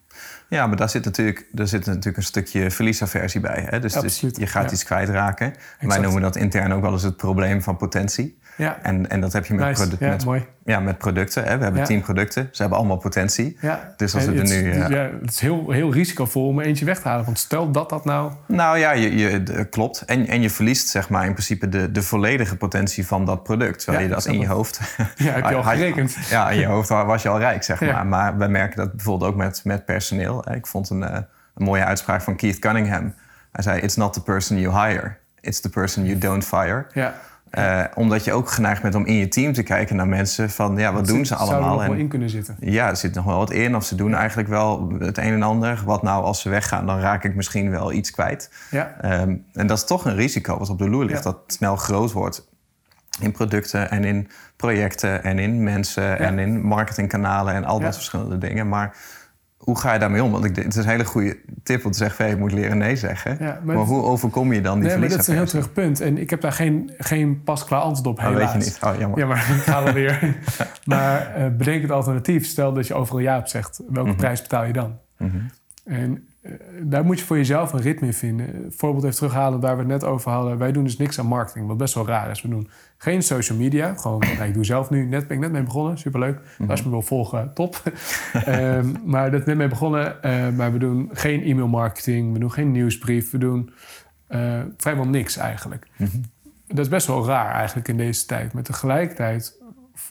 Speaker 2: Ja, maar daar zit natuurlijk, daar zit natuurlijk een stukje verliesaversie bij. Hè? Dus, dus je gaat iets kwijtraken. Wij noemen dat intern ook wel eens het probleem van potentie. Ja. En, en dat heb je met, nice. ja, met, mooi. Ja, met producten. Hè. We hebben tien producten. Ze hebben allemaal potentie. Ja. Dus als we er nu...
Speaker 3: Ja, het is heel, heel risicovol om er eentje weg te halen. Want stel dat dat nou...
Speaker 2: Nou ja, je, je, klopt. En, en je verliest zeg maar in principe de, de volledige potentie van dat product. Terwijl je dat in je hoofd...
Speaker 3: Ja, heb je al gerekend.
Speaker 2: Ja, in je hoofd was je al rijk, zeg maar. Maar we merken dat bijvoorbeeld ook met, met personeel. Ik vond een, eh, een mooie uitspraak van Keith Cunningham. Hij zei, it's not the person you hire. It's the person you don't fire. Ja. Uh, omdat je ook geneigd bent om in je team te kijken naar mensen van ja, wat doen ze allemaal? Zou
Speaker 3: er nog wel in kunnen zitten?
Speaker 2: Ja, er zit nog wel wat in. Of ze doen eigenlijk wel het een en ander. Wat nou als ze weggaan, dan raak ik misschien wel iets kwijt. Ja. Um, en dat is toch een risico wat op de loer ligt. Dat snel groot wordt in producten en in projecten en in mensen en in marketingkanalen en al dat verschillende dingen. Maar hoe ga je daarmee om? Want ik, het is een hele goede tip om te zeggen... Hey, je moet leren nee zeggen. Ja, maar, hoe overkom je dan die nee,
Speaker 3: Dat is een heel terug punt. En ik heb daar geen, geen pasklaar antwoord op, helaas.
Speaker 2: Oh, weet je niet. Oh, jammer.
Speaker 3: Ja, maar ik ga we weer. maar uh, bedenk het alternatief. Stel dat je overal ja op zegt. Welke mhm. prijs betaal je dan? Mm -hmm. En daar moet je voor jezelf een ritme in vinden. Een voorbeeld even terughalen waar we het net over hadden. Wij doen dus niks aan marketing, wat best wel raar is. We doen geen social media. Gewoon, ik doe zelf nu, net ben ik net mee begonnen. Superleuk. Mm Als je me wil volgen, top. um, maar dat net mee begonnen. Uh, maar we doen geen e-mail marketing. We doen geen nieuwsbrief. We doen uh, vrijwel niks eigenlijk. Mm -hmm. Dat is best wel raar eigenlijk in deze tijd. Maar tegelijkertijd,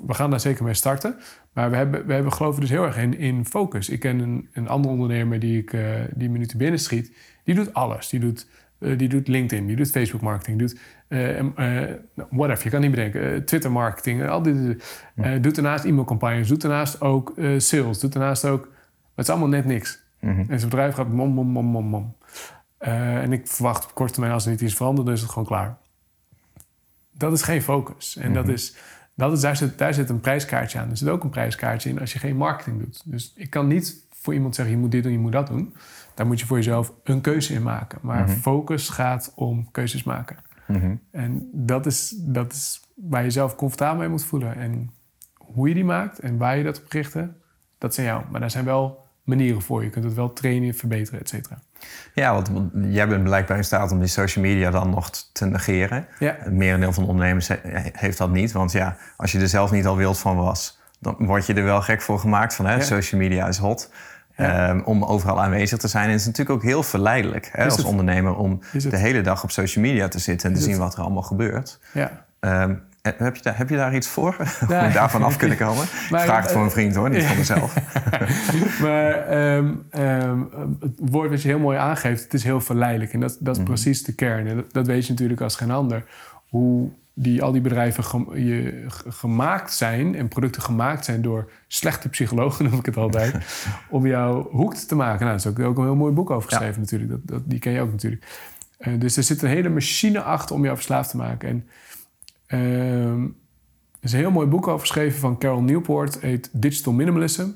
Speaker 3: we gaan daar zeker mee starten. Maar we hebben, we hebben geloven dus heel erg in, in focus. Ik ken een, een andere ondernemer die, ik, uh, die me nu te binnen schiet. Die doet alles. Die doet, uh, die doet LinkedIn, die doet Facebook marketing, doet uh, whatever, je kan niet bedenken. Twitter marketing, al dit. doet daarnaast e-mailcampagnes, doet daarnaast ook sales, doet daarnaast ook... Het is allemaal net niks. Mm -hmm. En zijn bedrijf gaat mom, mom, mom, mom, mom. en ik verwacht op korte termijn als er niet iets verandert, dan is het gewoon klaar. Dat is geen focus. En mm -hmm. dat is dat is, daar, zit, daar zit een prijskaartje aan. Er zit ook een prijskaartje in als je geen marketing doet. Dus ik kan niet voor iemand zeggen, je moet dit doen, je moet dat doen. Daar moet je voor jezelf een keuze in maken. Maar mhm. focus gaat om keuzes maken. Mhm. En dat is, dat is waar je zelf comfortabel mee moet voelen. En hoe je die maakt en waar je dat op richten, dat zijn jou. Maar daar zijn wel manieren voor. Je kunt het wel trainen, verbeteren, et cetera.
Speaker 2: Ja, want jij bent blijkbaar in staat om die social media dan nog te negeren. Ja. Het merendeel van de ondernemers heeft dat niet. Want ja, als je er zelf niet al wild van was, dan word je er wel gek voor gemaakt van hè, social media is hot. Um, om overal aanwezig te zijn. En het is natuurlijk ook heel verleidelijk hè, als ondernemer om de hele dag op social media te zitten en te zien wat er allemaal gebeurt. Ja. Um, heb je, daar, heb je daar iets voor? Om je daarvan af kunnen komen? Maar, Vraag het voor een vriend hoor, niet voor mezelf.
Speaker 3: maar um, um, het woord wat je heel mooi aangeeft, het is heel verleidelijk. En dat, dat is mhm. precies de kern. En dat, dat, weet je natuurlijk als geen ander. Hoe die, al die bedrijven je, gemaakt zijn en producten gemaakt zijn door slechte psychologen, noem ik het altijd, om jou hoekt te maken. Nou, daar is ook, ook een heel mooi boek over geschreven natuurlijk. Dat, dat, die ken je ook natuurlijk. Uh, dus er zit een hele machine achter om jou verslaafd te maken. En Um, er is een heel mooi boek over geschreven van Carol Newport, heet Digital Minimalism. Hij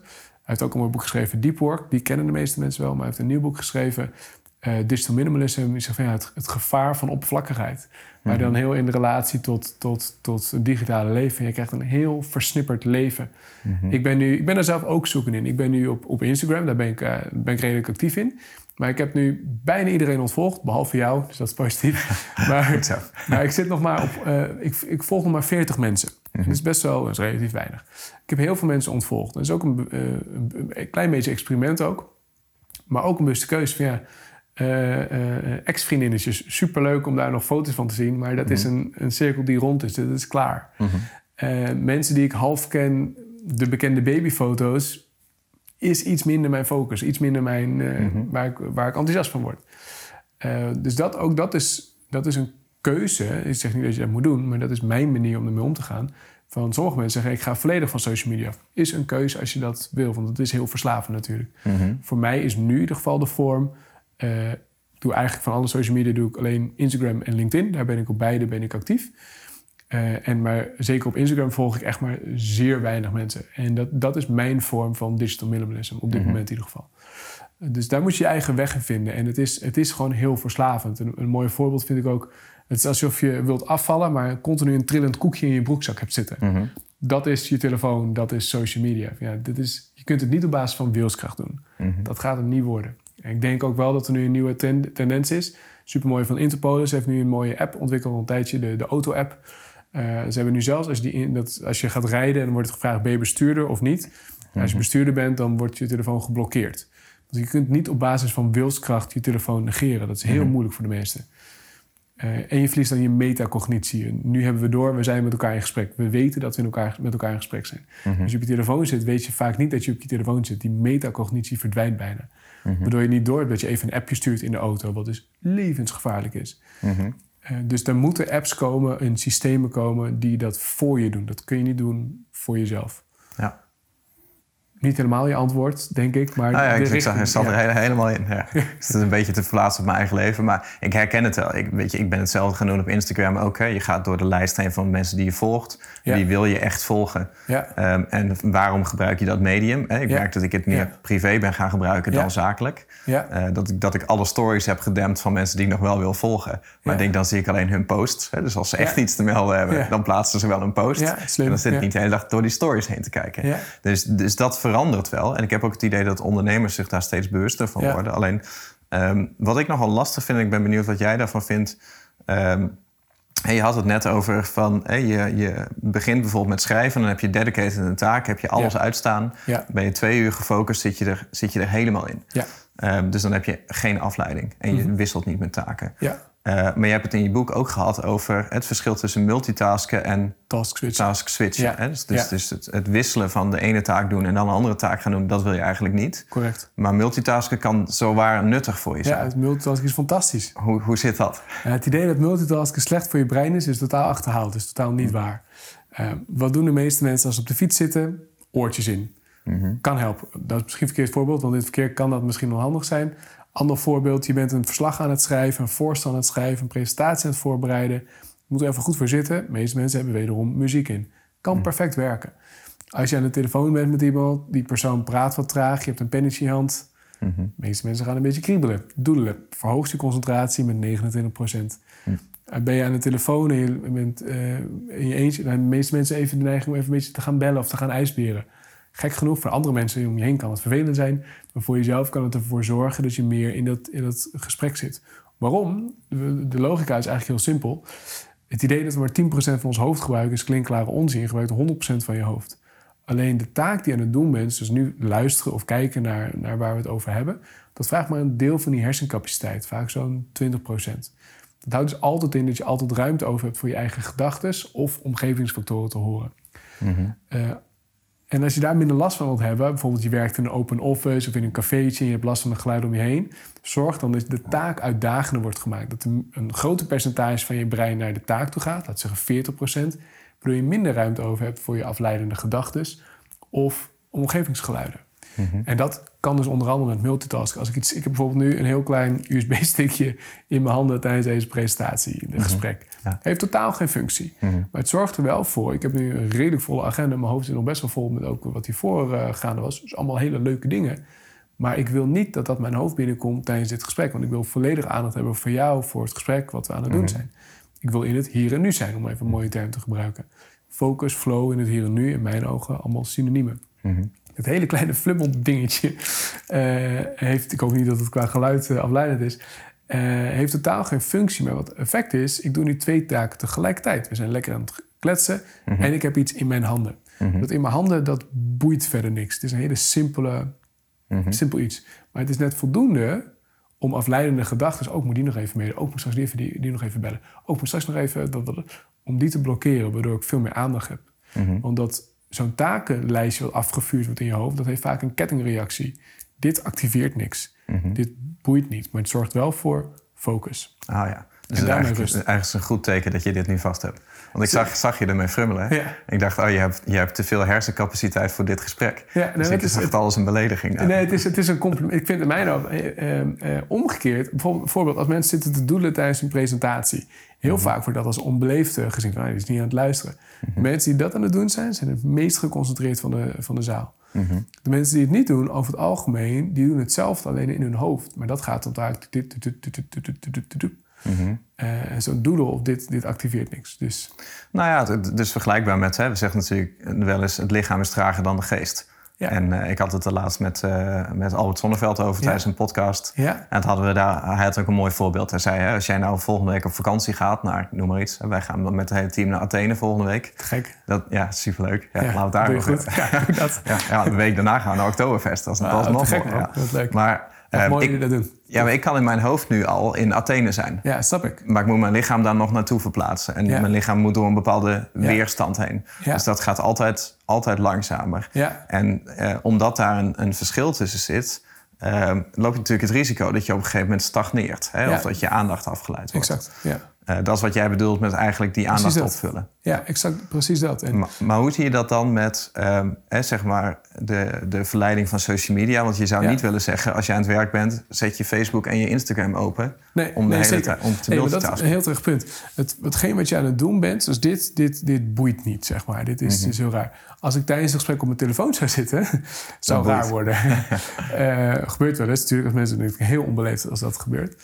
Speaker 3: heeft ook een mooi boek geschreven, Deep Work. Die kennen de meeste mensen wel, maar hij heeft een nieuw boek geschreven, uh, Digital Minimalism. Zegt van ja, het, het gevaar van oppervlakkigheid. Maar mhm. dan heel in relatie tot, tot, tot het digitale leven. Je krijgt een heel versnipperd leven. Mhm. ik, ben nu, ik ben daar zelf ook zoeken in. Ik ben nu op, op Instagram, daar ben ik, uh, ben ik redelijk actief in. Maar ik heb nu bijna iedereen ontvolgd, behalve jou, dus dat is positief. maar, maar ik zit nog maar op. Uh, ik, ik, volg nog maar 40 mensen. Mm Dat is best wel, dat is relatief weinig. Ik heb heel veel mensen ontvolgd. Dat is ook een, uh, een klein beetje experiment ook. Maar ook een bewuste keuze van ja. Uh, ex-vriendinnetjes, superleuk om daar nog foto's van te zien. Maar dat is mhm. een, een cirkel die rond is. Dat is klaar. Mhm. mensen die ik half ken, de bekende babyfoto's is iets minder mijn focus, iets minder mijn, uh, mm-hmm. waar, ik, waar ik enthousiast van word. Uh, dus dat, ook dat is, dat is een keuze. Ik zeg niet dat je dat moet doen, maar dat is mijn manier om ermee om te gaan. Van sommige mensen zeggen, ik ga volledig van social media Is een keuze als je dat wil, want het is heel verslavend natuurlijk. Mm-hmm. Voor mij is nu in ieder geval de vorm... Uh, doe eigenlijk van alle social media doe ik alleen Instagram en LinkedIn. Daar ben ik op beide ben ik actief. Uh, en maar zeker op Instagram volg ik echt maar zeer weinig mensen. En dat, dat is mijn vorm van digital minimalism, op dit mhm. moment in ieder geval. Dus daar moet je je eigen weg in vinden. En het is, het is gewoon heel verslavend. Een, een mooi voorbeeld vind ik ook... Het is alsof je wilt afvallen, maar continu een trillend koekje in je broekzak hebt zitten.
Speaker 2: Mhm.
Speaker 3: Dat is je telefoon, dat is social media. Ja, dit is, je kunt het niet op basis van wilskracht doen.
Speaker 2: Mhm.
Speaker 3: Dat gaat het niet worden. En ik denk ook wel dat er nu een nieuwe ten- tendens is. Supermooi van Interpolis heeft nu een mooie app ontwikkeld, al een tijdje, de, de auto-app. Eh, ze hebben nu zelfs, als, die in, dat, als je gaat rijden, dan wordt het gevraagd, ben je bestuurder of niet? Als je bestuurder bent, dan wordt je telefoon geblokkeerd. Want je kunt niet op basis van wilskracht je telefoon negeren. Dat is heel moeilijk voor de meesten. Eh, en je verliest dan je metacognitie. En nu hebben we door, we zijn met elkaar in gesprek. We weten dat we in elkaar, met elkaar in gesprek zijn. Als je op je telefoon zit, weet je vaak niet dat je op je telefoon zit. Die metacognitie verdwijnt bijna. Waardoor je niet door hebt dat je even een appje stuurt in de auto, wat dus levensgevaarlijk is.
Speaker 2: Mhm.
Speaker 3: Eh, dus er moeten apps komen en systemen komen die dat voor je doen. Dat kun je niet doen voor jezelf.
Speaker 2: Ja.
Speaker 3: Niet helemaal je antwoord, denk ik. Maar
Speaker 2: Nou ja, ik,
Speaker 3: richting-
Speaker 2: ik zat er hele- helemaal in. Ja. Dus het is een beetje te verplaatsen op mijn eigen leven. Maar ik herken het wel. Ik, weet je, ik ben hetzelfde gaan doen op Instagram ook. Hè. Je gaat door de lijst heen van mensen die je volgt.
Speaker 3: Ja.
Speaker 2: Die wil je echt volgen. Ehm, en waarom gebruik je dat medium? Hè? Ik merk dat ik het meer privé ben gaan gebruiken dan zakelijk. Eh, dat, ik, dat ik alle stories heb gedempt van mensen die ik nog wel wil volgen. Maar ik denk, dan zie ik alleen hun posts. Hè? Dus als ze echt iets te melden hebben, dan plaatsen ze wel een post. En dan zit ik niet de hele dag door die stories heen te kijken. Dus, dus dat verandert wel. En ik heb ook het idee dat ondernemers zich daar steeds bewuster van
Speaker 3: Ja.
Speaker 2: worden. Alleen, ehm, wat ik nogal lastig vind, en ik ben benieuwd wat jij daarvan vindt... Hey, je had het net over van hey, je, je begint bijvoorbeeld met schrijven, dan heb je dedicated een taak, heb je alles
Speaker 3: Ja.
Speaker 2: uitstaan.
Speaker 3: Ja.
Speaker 2: Ben je twee uur gefocust, zit je er, zit je er helemaal in.
Speaker 3: Ja.
Speaker 2: Ehm, dus dan heb je geen afleiding en
Speaker 3: Mhm.
Speaker 2: je wisselt niet met taken.
Speaker 3: ja,
Speaker 2: Eh, maar je hebt het in je boek ook gehad over het verschil tussen multitasken en
Speaker 3: task switch.
Speaker 2: task switchen.
Speaker 3: Ja.
Speaker 2: Hè? Dus, dus,
Speaker 3: Ja.
Speaker 2: dus het, het wisselen van de ene taak doen en dan een andere taak gaan doen, dat wil je eigenlijk niet.
Speaker 3: Correct.
Speaker 2: Maar multitasken kan zowaar nuttig voor je
Speaker 3: Ja,
Speaker 2: zijn.
Speaker 3: het multitasken is fantastisch.
Speaker 2: Hoe, hoe zit dat?
Speaker 3: Eh, het idee dat multitasken slecht voor je brein is, is totaal achterhaald. is totaal niet waar. Eh, wat doen de meeste mensen als ze op de fiets zitten? Oortjes in. Kan helpen. Dat is misschien een verkeerd voorbeeld, want in het verkeer kan dat misschien wel handig zijn. Ander voorbeeld, je bent een verslag aan het schrijven, een voorstel aan het schrijven, een presentatie aan het voorbereiden. Je moet er even goed voor zitten. De meeste mensen hebben wederom muziek in. Kan perfect werken. Als je aan de telefoon bent met iemand, die persoon praat wat traag, je hebt een pennetje in je hand. De meeste mensen gaan een beetje kriebelen, doedelen. Verhoogt je concentratie met 29% Ben je aan de telefoon en je bent eh, in je eentje, dan hebben de meeste mensen even de neiging om even een beetje te gaan bellen of te gaan ijsberen. Gek genoeg, voor andere mensen om je heen kan het vervelend zijn. Maar voor jezelf kan het ervoor zorgen dat je meer in dat, in dat gesprek zit. Waarom? De, logica is eigenlijk heel simpel. Het idee dat we maar 10% van ons hoofd gebruiken is klinkklare onzin. Je gebruikt 100% van je hoofd. Alleen de taak die je aan het doen bent, dus nu luisteren of kijken naar, naar waar we het over hebben, dat vraagt maar een deel van die hersencapaciteit, vaak zo'n 20%. Dat houdt dus altijd in dat je altijd ruimte over hebt voor je eigen gedachten of omgevingsfactoren te horen. Eh, en als je daar minder last van wilt hebben, bijvoorbeeld je werkt in een open office of in een cafeetje en je hebt last van het geluid om je heen, zorg dan dat de taak uitdagender wordt gemaakt. Dat een, groter percentage van je brein naar de taak toe gaat, laat zeggen 40%, waardoor je minder ruimte over hebt voor je afleidende gedachten of omgevingsgeluiden. En dat kan dus onder andere met multitasken. Als ik, iets, ik heb bijvoorbeeld nu een heel klein USB-stickje in mijn handen tijdens deze presentatie, in het gesprek.
Speaker 2: Ja.
Speaker 3: Heeft totaal geen functie. Maar het zorgt er wel voor. Ik heb nu een redelijk volle agenda. Mijn hoofd zit nog best wel vol met ook wat hiervoor uh, gaande was. Dus allemaal hele leuke dingen. Maar ik wil niet dat dat mijn hoofd binnenkomt tijdens dit gesprek. Want ik wil volledig aandacht hebben voor jou, voor het gesprek wat we aan het doen zijn. Ik wil in het hier en nu zijn, om even een mooie term te gebruiken. Focus, flow in het hier en nu, in mijn ogen, allemaal synoniemen. Het hele kleine flummeldingetje uh, heeft, ik hoop niet dat het qua geluid uh, afleidend is, uh, heeft totaal geen functie. Maar wat effect is, ik doe nu twee taken tegelijkertijd. We zijn lekker aan het kletsen mm -hmm. en ik heb iets in mijn handen. Mm -hmm. Dat in mijn handen, dat boeit verder niks. Het is een hele simpele, mm -hmm. simpel iets. Maar het is net voldoende om afleidende gedachten... ook moet die nog even mee, ook moet straks die, die nog even bellen. Ook moet straks nog even... Dat, dat, om die te blokkeren, waardoor ik veel meer aandacht heb. Want dat zo'n takenlijstje wat afgevuurd wordt in je hoofd... dat heeft vaak een kettingreactie. Dit activeert niks. Dit boeit niet, maar het zorgt wel voor focus.
Speaker 2: Ah ja. Dus het is eigenlijk, eigenlijk een goed teken dat je dit nu vast hebt. Want ik zag, zag je ermee frummelen.
Speaker 3: Ja.
Speaker 2: Ik dacht, oh, je hebt, je hebt te veel hersencapaciteit voor dit gesprek.
Speaker 3: Ja,
Speaker 2: dus ik
Speaker 3: is
Speaker 2: zag het al als een belediging.
Speaker 3: Nee, het is, het is een compliment. Ik vind het mij nou eh, eh, omgekeerd. Bijvoorbeeld als mensen zitten te doelen tijdens een presentatie. Heel vaak wordt dat als onbeleefd gezien. Van, nou, die is niet aan het luisteren. Mensen die dat aan het doen zijn, zijn het meest geconcentreerd van de, van de zaal. De mensen die het niet doen, over het algemeen, die doen hetzelfde alleen in hun hoofd. Maar dat gaat tot eigenlijk... En zo'n doodle of dit, dit activeert niks. Dus,
Speaker 2: Nou ja, het is vergelijkbaar met... Hè, we zeggen natuurlijk wel eens... het lichaam is trager dan de geest.
Speaker 3: Ja.
Speaker 2: En uh, ik had het er laatst met, uh, met Albert Zonneveld over
Speaker 3: Ja.
Speaker 2: tijdens een podcast.
Speaker 3: Ja.
Speaker 2: En het hadden we daar, hij had ook een mooi voorbeeld. Hij zei, hè, als jij nou volgende week op vakantie gaat naar, noem maar iets. Wij gaan dan met het hele team naar Athene volgende week.
Speaker 3: gek.
Speaker 2: Dat, ja, superleuk. Ja, laten we het daar over
Speaker 3: goed. Ja, dat.
Speaker 2: Ja, ja, de week daarna gaan we naar Oktoberfest. Dat is,
Speaker 3: Ah,
Speaker 2: dat nog
Speaker 3: gek,
Speaker 2: mooi,
Speaker 3: man.
Speaker 2: ja.
Speaker 3: Dat is leuk.
Speaker 2: Maar,
Speaker 3: Echt
Speaker 2: eh,
Speaker 3: mooi
Speaker 2: ik,
Speaker 3: dat doen.
Speaker 2: ja, maar ik kan in mijn hoofd nu al in Athene zijn.
Speaker 3: Ja, snap ik.
Speaker 2: Maar ik moet mijn lichaam daar nog naartoe verplaatsen. En
Speaker 3: Ja.
Speaker 2: mijn lichaam moet door een bepaalde weerstand heen.
Speaker 3: Ja.
Speaker 2: Dus dat gaat altijd, altijd langzamer.
Speaker 3: Ja.
Speaker 2: En eh, omdat daar een, een verschil tussen zit... eh, loop je natuurlijk het risico dat je op een gegeven moment stagneert. Hè? Of dat je aandacht afgeleid wordt.
Speaker 3: Exact. Ja,
Speaker 2: Eh, dat is wat jij bedoelt met eigenlijk die aandacht opvullen.
Speaker 3: ja exact. Precies dat. En,
Speaker 2: Maar, maar hoe zie je dat dan met ehm, zeg maar de, de verleiding van social media? Want je zou
Speaker 3: Ja.
Speaker 2: niet willen zeggen, als je aan het werk bent... zet je Facebook en je Instagram open
Speaker 3: Nee,
Speaker 2: om de
Speaker 3: nee,
Speaker 2: hele tijd om te
Speaker 3: Nee, maar dat is een heel terecht punt. Het, hetgeen wat je aan het doen bent, dus dit, dit, dit boeit niet, zeg maar. Dit is,
Speaker 2: Mhm.
Speaker 3: is heel raar. Als ik tijdens het gesprek op mijn telefoon zou zitten, zou
Speaker 2: boeit.
Speaker 3: raar worden. Eh gebeurt wel eens natuurlijk, als mensen denken heel onbeleefd als dat gebeurt.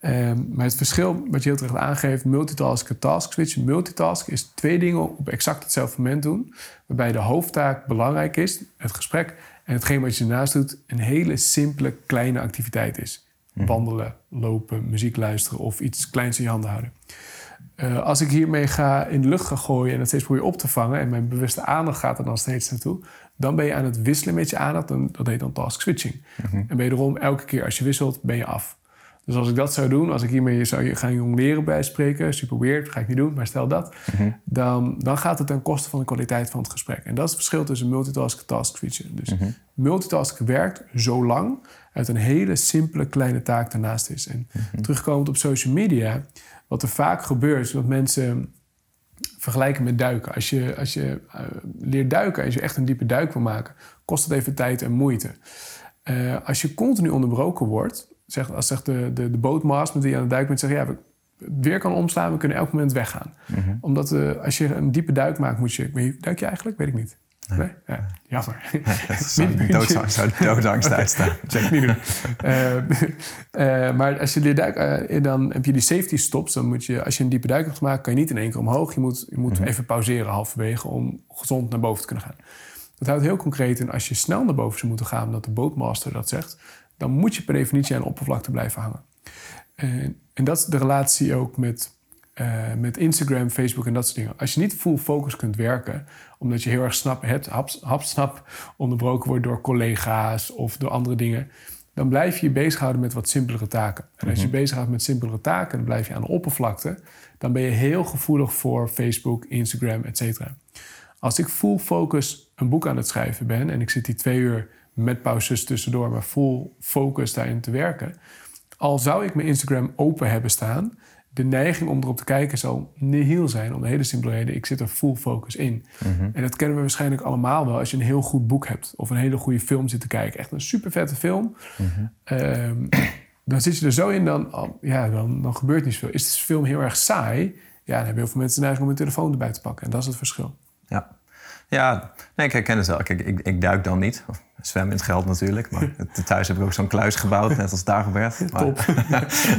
Speaker 3: Ehm, maar het verschil wat je heel terecht aangeeft, multitasken, task switchen. Multitasken is twee dingen op exact hetzelfde moment doen. Waarbij de hoofdtaak belangrijk is, het gesprek. En hetgeen wat je daarnaast doet, een hele simpele kleine activiteit is. Wandelen, lopen, muziek luisteren of iets kleins in je handen houden. Eh, als ik hiermee ga in de lucht ga gooien en dat steeds probeer op te vangen... en mijn bewuste aandacht gaat er dan steeds naartoe... dan ben je aan het wisselen met je aandacht. En dat heet dan task switching. En wederom, elke keer als je wisselt, ben je af. Dus als ik dat zou doen, als ik hiermee zou gaan jongleren bij spreken... super weird, ga ik niet doen, maar stel dat... dan, dan gaat het ten koste van de kwaliteit van het gesprek. En dat is het verschil tussen multitasken en task. Dus multitasken werkt zolang uit een hele simpele kleine taak daarnaast is. En terugkomend op social media... wat er vaak gebeurt, is dat mensen vergelijken met duiken. Als je, als je eh, leert duiken, als je echt een diepe duik wil maken, kost het even tijd en moeite. Eh, als je continu onderbroken wordt, zegt, als zegt de, de, de bootmaster met die aan het duiken bent, zegt ja, we, het weer kan omslaan, we kunnen elk moment weggaan. Omdat eh, als je een diepe duik maakt, moet je. Duik je eigenlijk? Weet ik niet. Nee? Ja, jammer.
Speaker 2: Dat zou uitstaan.
Speaker 3: Check, niet doen. Eh, eh, maar als je leert duiken, dan heb je die safety stops. Dan moet je, als je een diepe duik hebt gemaakt, kan je niet in één keer omhoog. Je moet, je moet even pauzeren halverwege om gezond naar boven te kunnen gaan. Dat houdt heel concreet in als je snel naar boven zou moeten gaan, omdat de bootmaster dat zegt, dan moet je per definitie aan de oppervlakte blijven hangen. En, en dat is de relatie ook met, eh, met Instagram, Facebook en dat soort dingen. Als je niet full focus kunt werken, omdat je heel erg snap, het haps, hapsnap onderbroken wordt door collega's of door andere dingen, dan blijf je je bezighouden met wat simpelere taken. En als je je bezighoudt met simpelere taken, dan blijf je aan de oppervlakte. Dan ben je heel gevoelig voor Facebook, Instagram, et cetera. Als ik full focus een boek aan het schrijven ben en ik zit die twee uur met pauzes tussendoor, maar full focus daarin te werken, al zou ik mijn Instagram open hebben staan, de neiging om erop te kijken zal nihil zijn. Om de hele simpele reden, ik zit er full focus in. En dat kennen we waarschijnlijk allemaal wel als je een heel goed boek hebt of een hele goede film zit te kijken. Echt een super vette film. Ehm, dan zit je er zo in, dan, ja, dan, dan gebeurt niet zoveel. Is de film heel erg saai? Ja, dan hebben heel veel mensen de neiging om hun telefoon erbij te pakken. En dat is het verschil.
Speaker 2: Ja, ja nee, ik herken het wel. Kijk, ik, ik duik dan niet. Zwemmen in het geld natuurlijk. Maar thuis heb ik ook zo'n kluis gebouwd, net als Dagobert. Maar,
Speaker 3: Top.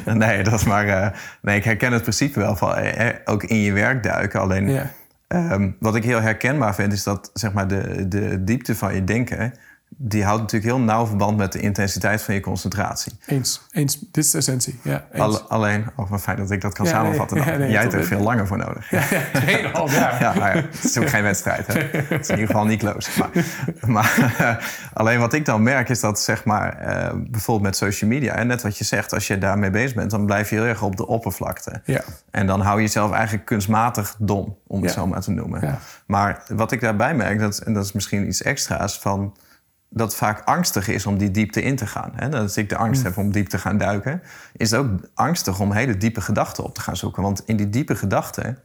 Speaker 2: nee, dat is maar, eh, nee, ik herken het principe wel van eh, eh, ook in je werk duiken. Alleen ehm, wat ik heel herkenbaar vind, is dat zeg maar, de, de diepte van je denken. Die houdt natuurlijk heel nauw verband met de intensiteit van je concentratie.
Speaker 3: Eens. Eens. Dit is de essentie. Ja.
Speaker 2: Alle- alleen, oh, wat fijn dat ik dat kan
Speaker 3: Ja,
Speaker 2: samenvatten. Dan.
Speaker 3: Ja, nee,
Speaker 2: Jij hebt er veel langer voor nodig.
Speaker 3: Ja, tweeënhalf jaar.
Speaker 2: Ja, nou ja, het is ook geen wedstrijd. Hè? Het is in ieder geval niet close. Maar, maar alleen wat ik dan merk is dat zeg maar, eh, bijvoorbeeld met social media... en net wat je zegt, als je daarmee bezig bent... dan blijf je heel erg op de oppervlakte.
Speaker 3: Ja.
Speaker 2: En dan hou je jezelf eigenlijk kunstmatig dom, om het
Speaker 3: Ja.
Speaker 2: zo maar te noemen.
Speaker 3: Ja.
Speaker 2: Maar wat ik daarbij merk, dat, en dat is misschien iets extra's... van dat vaak angstig is om die diepte in te gaan. Hè? Dat als ik de angst heb om diep te gaan duiken... is het ook angstig om hele diepe gedachten op te gaan zoeken. Want in die diepe gedachten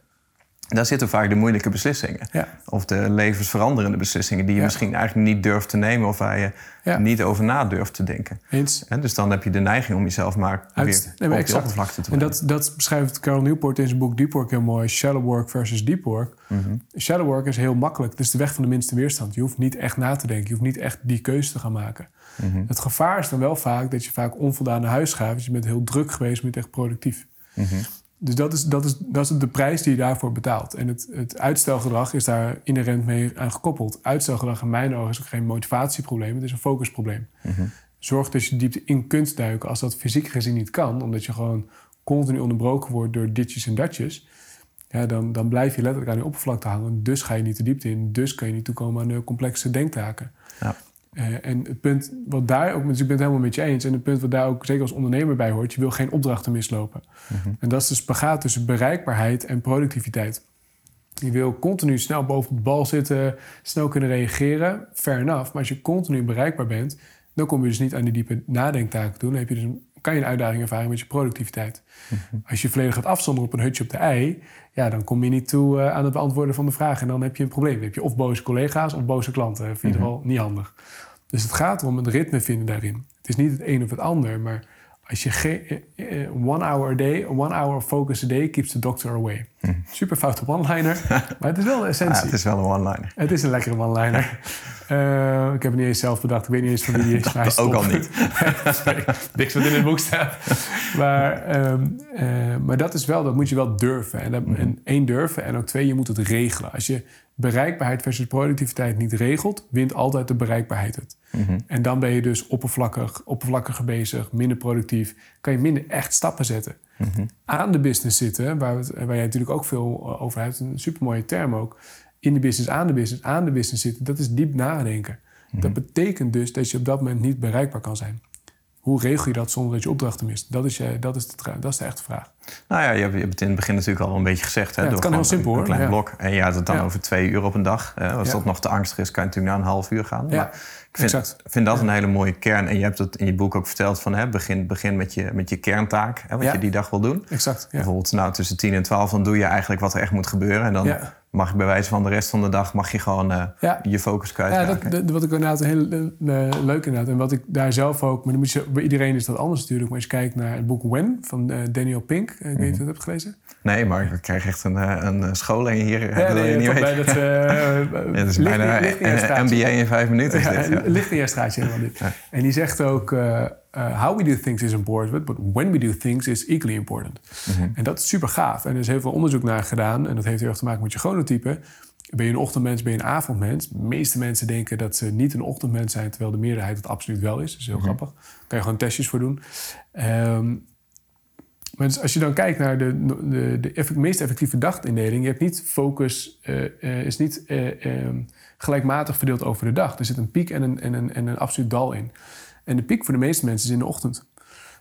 Speaker 2: daar zitten vaak de moeilijke beslissingen.
Speaker 3: Ja.
Speaker 2: Of de levensveranderende beslissingen die je
Speaker 3: Ja.
Speaker 2: misschien eigenlijk niet durft te nemen of waar je
Speaker 3: Ja.
Speaker 2: niet over na durft te denken.
Speaker 3: Eens.
Speaker 2: Dus dan heb je de neiging om jezelf maar
Speaker 3: Uit-
Speaker 2: weer
Speaker 3: nee, maar
Speaker 2: op de oppervlakte te
Speaker 3: En
Speaker 2: brengen.
Speaker 3: dat, dat beschrijft Carol Newport in zijn boek Deep Work heel mooi. Shallow work versus deep work.
Speaker 2: Mhm.
Speaker 3: Shallow work is heel makkelijk. Het is de weg van de minste weerstand. Je hoeft niet echt na te denken. Je hoeft niet echt die keuze te gaan maken.
Speaker 2: Mhm.
Speaker 3: Het gevaar is dan wel vaak dat je vaak onvoldaan naar huis gaat. Want je bent heel druk geweest, maar je bent echt productief.
Speaker 2: Mhm.
Speaker 3: Dus dat is, dat, is, dat is de prijs die je daarvoor betaalt. En het, het uitstelgedrag is daar inherent mee aan gekoppeld. Uitstelgedrag in mijn ogen is ook geen motivatieprobleem. Het is een focusprobleem.
Speaker 2: Mhm.
Speaker 3: Zorg dat je diepte in kunt duiken als dat fysiek gezien niet kan. Omdat je gewoon continu onderbroken wordt door ditjes en datjes. Ja, dan, dan blijf je letterlijk aan die oppervlakte hangen. Dus ga je niet de diepte in. Dus kan je niet toekomen aan de complexe denktaken.
Speaker 2: Ja.
Speaker 3: Eh, en het punt wat daar ook, dus ik ben het helemaal met je eens. En het punt wat daar ook zeker als ondernemer bij hoort, je wil geen opdrachten mislopen. En dat is de spagaat tussen bereikbaarheid en productiviteit. Je wil continu snel boven de bal zitten, snel kunnen reageren, fair enough. Maar als je continu bereikbaar bent, dan kom je dus niet aan die diepe nadenktaken toe. Dan heb je dus een, kan je een uitdaging ervaren met je productiviteit. Als je volledig gaat afzonderen op een hutje op de ei, ja, dan kom je niet toe eh, aan het beantwoorden van de vraag. En dan heb je een probleem. Dan heb je of boze collega's of boze klanten. In ieder geval niet handig. Dus het gaat erom een ritme vinden daarin. Het is niet het een of het ander, maar als je eh, eh, one hour a day, one hour of focus a day keeps the doctor away. Super foute one-liner, maar het is wel de
Speaker 2: Ja,
Speaker 3: essentie.
Speaker 2: het is wel een one-liner.
Speaker 3: Het is een lekkere one-liner. Eh, ik heb het niet eens zelf bedacht. Ik weet niet eens van wie die is. maar hij is
Speaker 2: ook al niet.
Speaker 3: Nee, Niks wat in het boek staat. Maar, ehm, eh, maar dat is wel, dat moet je wel durven. En, dat, en één, durven. En ook twee, je moet het regelen. Als je bereikbaarheid versus productiviteit niet regelt, wint altijd de bereikbaarheid het. En dan ben je dus oppervlakkig, oppervlakkiger bezig, minder productief. Kan je minder echt stappen zetten. Aan de business zitten, waar, het- waar jij natuurlijk ook veel over hebt, een supermooie term ook. In de business, aan de business, aan de business zitten, dat is diep nadenken. Dat betekent dus dat je op dat moment niet bereikbaar kan zijn. Hoe regel je dat zonder dat je opdrachten mist? Dat is, je, dat is, de, dat is de echte vraag.
Speaker 2: Nou ja, je hebt, je hebt het in het begin natuurlijk al een beetje gezegd. Hè,
Speaker 3: Ja, het
Speaker 2: door
Speaker 3: kan heel simpel,
Speaker 2: een,
Speaker 3: hoor.
Speaker 2: een klein
Speaker 3: Ja.
Speaker 2: blok. En je had het dan
Speaker 3: Ja.
Speaker 2: over twee uur op een dag. Hè. Als
Speaker 3: Ja.
Speaker 2: dat nog te angstig is, kan je natuurlijk naar een half uur gaan.
Speaker 3: Ja,
Speaker 2: Maar ik vind, vind dat een hele mooie kern. En je hebt het in je boek ook verteld van... Hè, begin, begin met, je, met je kerntaak, hè, wat
Speaker 3: Ja.
Speaker 2: je die dag wil doen.
Speaker 3: Exact. Ja.
Speaker 2: Bijvoorbeeld nou, tussen 10 en 12, dan doe je eigenlijk wat er echt moet gebeuren. En dan
Speaker 3: Ja.
Speaker 2: Mag je bij wijze van de rest van de dag... mag je gewoon eh,
Speaker 3: Ja.
Speaker 2: je focus
Speaker 3: Ja,
Speaker 2: kwijtraken.
Speaker 3: dat, dat- wat ik inderdaad heel eh, eh, leuk inderdaad. En wat ik daar zelf ook... Maar dan moet je, bij iedereen is dat anders natuurlijk. Maar als je kijkt naar het boek When van eh, Daniel Pink. Ik weet niet of je het hebt gelezen.
Speaker 2: Nee, maar ik krijg echt een, een scholing hier.
Speaker 3: Ja,
Speaker 2: dat je niet weten.
Speaker 3: dat...
Speaker 2: Ja, het is bijna
Speaker 3: in je
Speaker 2: een
Speaker 3: straatje.
Speaker 2: MBA in vijf minuten. Is
Speaker 3: Ja,
Speaker 2: dit, ja.
Speaker 3: een lichtingerstraatje helemaal dit. En die zegt ook... eh, how we do things is important, but when we do things is equally important.
Speaker 2: Mhm.
Speaker 3: En dat is super gaaf. En er is heel veel onderzoek naar gedaan. En dat heeft heel erg te maken met je chronotype. Ben je een ochtendmens, ben je een avondmens? De meeste mensen denken dat ze niet een ochtendmens zijn... terwijl de meerderheid het absoluut wel is. Dat is heel
Speaker 2: Mhm.
Speaker 3: grappig. Daar kan je gewoon testjes voor doen. Ehm, maar dus als je dan kijkt naar de, de, de effect- meest effectieve dagindeling... je hebt niet focus, eh, eh, is niet eh, ehm, gelijkmatig verdeeld over de dag. Er zit een piek en een, en, een, en een absoluut dal in. En de piek voor de meeste mensen is in de ochtend.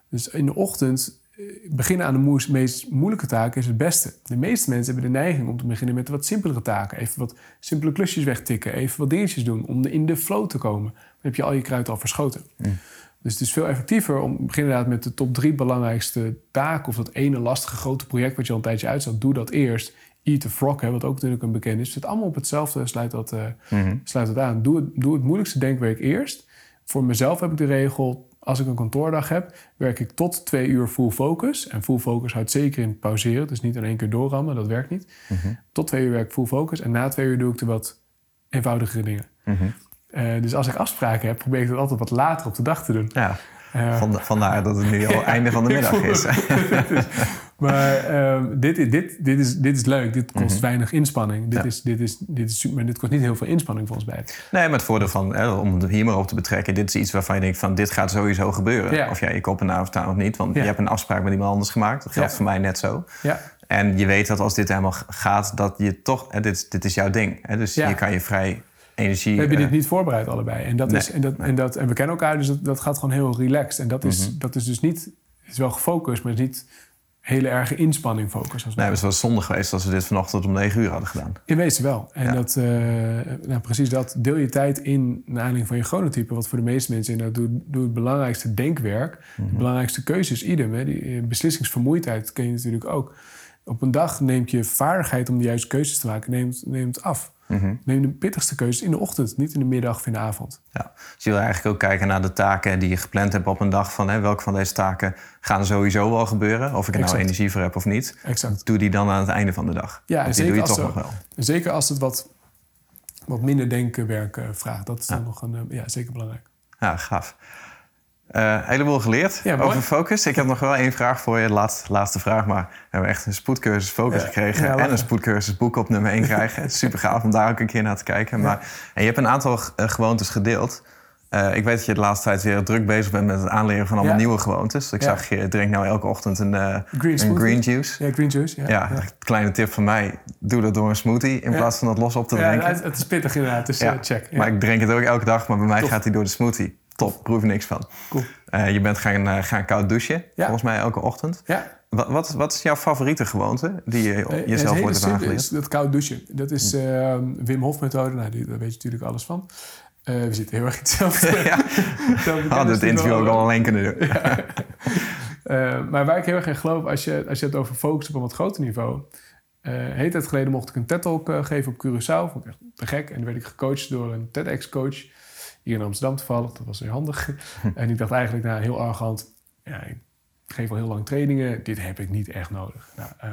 Speaker 3: Dus in de ochtend eh, beginnen aan de meest moeilijke taken is het beste. De meeste mensen hebben de neiging om te beginnen met wat simpelere taken. Even wat simpele klusjes wegtikken, even wat dingetjes doen om in de flow te komen. Dan heb je al je kruid al verschoten. Dus het is veel effectiever om begin inderdaad met de top drie belangrijkste taken... of dat ene lastige grote project wat je al een tijdje uitzet. Doe dat eerst. Eat the frog, hè, wat ook natuurlijk een bekend is. Het zit allemaal op hetzelfde, sluit dat, eh, sluit dat aan. Doe het, doe het moeilijkste denkwerk eerst. Voor mezelf heb ik de regel... als ik een kantoordag heb, werk ik tot twee uur full focus. En full focus houdt zeker in pauzeren. Dus niet in één keer doorrammen, dat werkt niet. Tot twee uur werk ik full focus. En na twee uur doe ik de wat eenvoudigere dingen. Eh, dus als ik afspraken heb, probeer ik dat altijd wat later op de dag te doen.
Speaker 2: Ja, Vanda- vandaar dat het nu al einde van de
Speaker 3: ik
Speaker 2: middag is.
Speaker 3: maar ehm, dit, is- dit, dit, is, dit is leuk. Dit kost weinig inspanning. Dit,
Speaker 2: Mhm. Ja.
Speaker 3: is, dit, is, dit, is, super- maar dit kost niet heel veel inspanning ons beiden.
Speaker 2: Nee, maar het voordeel van, hè, om het hier maar op te betrekken... dit is iets waarvan je denkt van dit gaat sowieso gebeuren.
Speaker 3: Ja.
Speaker 2: Of jij je kop en of of niet. Want je hebt een afspraak met iemand anders gemaakt. Dat geldt voor mij net zo.
Speaker 3: Ja,
Speaker 2: En je weet dat als dit helemaal gaat, dat je toch... Hè, dit, dit is jouw ding. Hè, dus je kan je vrij energie...
Speaker 3: we hebben
Speaker 2: eh,
Speaker 3: dit niet voorbereid allebei. En, dat
Speaker 2: Nee,
Speaker 3: is, en, dat, en, dat, en we kennen elkaar, dus dat, dat gaat gewoon heel relaxed. En dat is, dat is dus niet... Het is wel gefocust, maar het is niet hele erge inspanning focus. Als
Speaker 2: Nee, het was zonde geweest als we dit vanochtend om 9 uur hadden gedaan.
Speaker 3: In wezen wel. En
Speaker 2: Ja.
Speaker 3: dat, eh, nou precies dat. Deel je tijd in naar aanleiding van je chronotype. Wat voor de meeste mensen inderdaad doe, doe het belangrijkste denkwerk.
Speaker 2: Mhm.
Speaker 3: De belangrijkste keuzes, idem. Hè. Die eh, beslissingsvermoeidheid ken je natuurlijk ook. Op een dag neemt je vaardigheid om de juiste keuzes te maken neemt, neemt af.
Speaker 2: Mhm.
Speaker 3: Neem de pittigste keuzes in de ochtend, niet in de middag of in de avond.
Speaker 2: Ja. Dus je wil eigenlijk ook kijken naar de taken die je gepland hebt op een dag. Van, hè, welke van deze taken gaan sowieso wel gebeuren? Of ik er nou energie voor heb of niet.
Speaker 3: Exact.
Speaker 2: Doe die dan aan het einde van de dag.
Speaker 3: Ja, en zeker
Speaker 2: doe je
Speaker 3: als,
Speaker 2: toch
Speaker 3: er-
Speaker 2: nog wel.
Speaker 3: zeker als het wat, wat minder denkenwerk eh, vraagt. Dat is dan nog een, eh, ja, zeker belangrijk.
Speaker 2: Ja, gaaf. Een heleboel geleerd
Speaker 3: Ja,
Speaker 2: over focus. Ik heb nog wel één vraag voor je, de laatste, laatste vraag. Maar we hebben echt een spoedcursus focus
Speaker 3: Ja,
Speaker 2: gekregen.
Speaker 3: ja,
Speaker 2: en een spoedcursus boek op nummer 1 krijgen. Super gaaf om daar ook een keer naar te kijken. Maar, en je hebt een aantal eh, gewoontes gedeeld. Eh, ik weet dat je de laatste tijd weer druk bezig bent met het aanleren van allemaal nieuwe gewoontes. Ik zag je drinkt nou elke ochtend een,
Speaker 3: Green
Speaker 2: een green juice.
Speaker 3: Ja, green juice. Ja,
Speaker 2: Ja, kleine tip van mij. Doe dat door een smoothie in plaats van dat los op te drinken.
Speaker 3: het, het is pittig inderdaad, dus check.
Speaker 2: Maar ik drink het ook elke dag, maar bij mij
Speaker 3: Tof.
Speaker 2: gaat hij door de smoothie. Top, proef er niks van.
Speaker 3: Cool.
Speaker 2: Eh, je bent gaan, eh, gaan koud douchen, volgens mij elke ochtend.
Speaker 3: Ja,
Speaker 2: Wat, wat, wat is jouw favoriete gewoonte die je
Speaker 3: Eh, het
Speaker 2: jezelf wordt
Speaker 3: simpele
Speaker 2: aangeleerd?
Speaker 3: is dat koud douchen. Dat is eh, Wim Hof methode. Nou, die, daar weet je natuurlijk alles van. We zitten heel erg in hetzelfde.
Speaker 2: Ja. We hadden het interview ook al alleen kunnen doen.
Speaker 3: Maar waar ik heel erg in geloof, als je, als je het over focus op een wat groter niveau. eh heet tijd geleden mocht ik een TED-talk geven op Curaçao. Vond ik echt te gek. En dan werd ik gecoacht door een TEDx-coach. Hier in Amsterdam toevallig. Dat was weer handig. en ik dacht eigenlijk, nou, heel arrogant. Ja, ik geef al heel lang trainingen. Dit heb ik niet echt nodig. Nou, eh,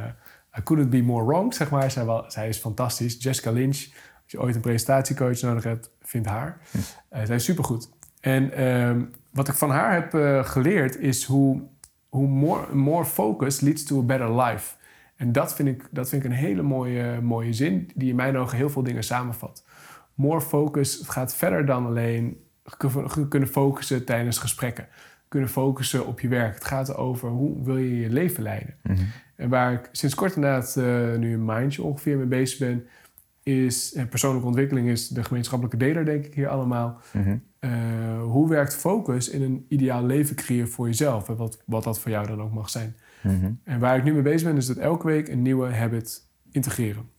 Speaker 3: I couldn't be more wrong, zeg maar. Zij, wel, zij is fantastisch. Jessica Lynch. Als je ooit een presentatiecoach nodig hebt, vind haar. Eh, zij is supergoed. En ehm, wat ik van haar heb eh, geleerd is hoe, hoe more, more focus leads to a better life. En dat vind ik, dat vind ik een hele mooie, mooie zin die in mijn ogen heel veel dingen samenvat. More focus het gaat verder dan alleen kunnen focussen tijdens gesprekken. Kunnen focussen op je werk. Het gaat erover hoe wil je je leven leiden. En waar ik sinds kort inderdaad eh, nu een maandje ongeveer mee bezig ben, is en persoonlijke ontwikkeling is de gemeenschappelijke deler, denk ik hier allemaal.
Speaker 2: Mhm.
Speaker 3: Eh, hoe werkt focus in een ideaal leven creëren voor jezelf? En wat, wat dat voor jou dan ook mag zijn.
Speaker 2: Mhm.
Speaker 3: En waar ik nu mee bezig ben, is dat elke week een nieuwe habit integreren.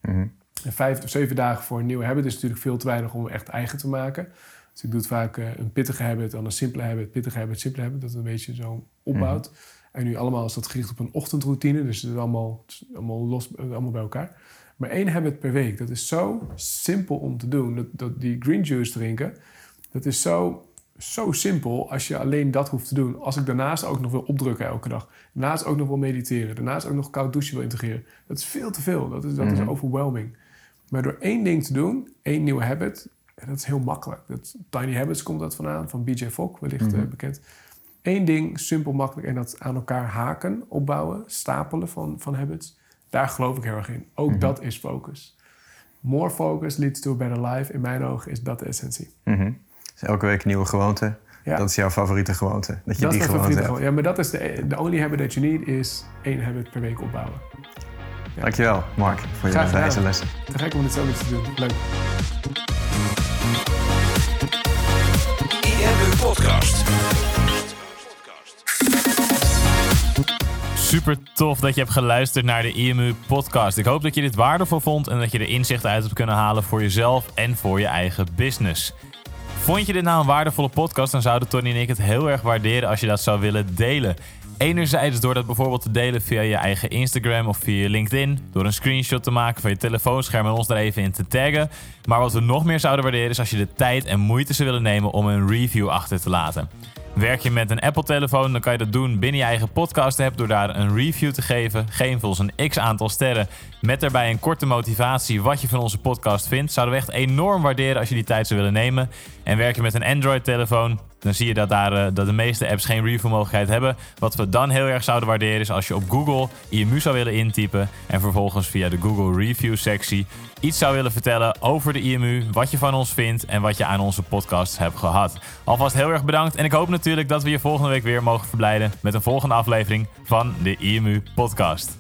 Speaker 2: Mhm.
Speaker 3: En vijf of zeven dagen voor een nieuwe habit is natuurlijk veel te weinig om echt eigen te maken. Dus ik doe het vaak eh, een pittige habit, dan een simpele habit, pittige habit, simpele habit. Dat het een beetje zo opbouwt. En nu allemaal is dat gericht op een ochtendroutine. Dus het is allemaal, het is allemaal los, eh, allemaal bij elkaar. Maar één habit per week, dat is zo simpel om te doen. Dat, dat die green juice drinken, dat is zo, zo simpel als je alleen dat hoeft te doen. Als ik daarnaast ook nog wil opdrukken elke dag. Daarnaast ook nog wil mediteren. Daarnaast ook nog koud douchen wil integreren. Dat is veel te veel. Dat is, dat is overwhelming. Maar door één ding te doen, één nieuwe habit, en dat is heel makkelijk. Dat, Tiny Habits komt dat vandaan, van BJ Fogg, wellicht eh, bekend. Eén ding, simpel, makkelijk, en dat aan elkaar haken, opbouwen, stapelen van, van habits. Daar geloof ik heel erg in. Ook dat is focus. More focus leads to a better life. In mijn ogen is dat de essentie.
Speaker 2: Mhm. Dus elke week een nieuwe gewoonte.
Speaker 3: Ja.
Speaker 2: Dat is jouw favoriete gewoonte. Dat je
Speaker 3: dat
Speaker 2: die
Speaker 3: is mijn
Speaker 2: gewoonte
Speaker 3: favoriete
Speaker 2: hebt.
Speaker 3: gewoonte. Ja, maar dat is de, de only habit that you need is één habit per week opbouwen.
Speaker 2: Dankjewel, Mark, voor je wijze lessen.
Speaker 3: Te gek om dit zo te doen. Leuk.
Speaker 1: IMU Podcast.
Speaker 4: Super tof dat je hebt geluisterd naar de IMU podcast. Ik hoop dat je dit waardevol vond en dat je er inzichten uit hebt kunnen halen voor jezelf en voor je eigen business. Vond je dit nou een waardevolle podcast, dan zouden Tony en ik het heel erg waarderen als je dat zou willen delen. Enerzijds door dat bijvoorbeeld te delen via je eigen Instagram of via LinkedIn. Door een screenshot te maken van je telefoonscherm en ons daar even in te taggen. Maar wat we nog meer zouden waarderen is als je de tijd en moeite zou willen nemen om een review achter te laten. Werk je met een Apple-telefoon, dan kan je dat doen binnen je eigen podcast-app door daar een review te geven. Geef ons een x aantal sterren met daarbij een korte motivatie wat je van onze podcast vindt. Zouden we echt enorm waarderen als je die tijd zou willen nemen. En werk je met een Android-telefoon, dan zie je dat, daar, eh, dat de meeste apps geen review-mogelijkheid hebben. Wat we dan heel erg zouden waarderen is als je op Google IMU zou willen intypen en vervolgens via de Google Review-sectie iets zou willen vertellen over de IMU, wat je van ons vindt en wat je aan onze podcast hebt gehad. Alvast heel erg bedankt en ik hoop natuurlijk dat we je volgende week weer mogen verblijden met een volgende aflevering van de IMU Podcast.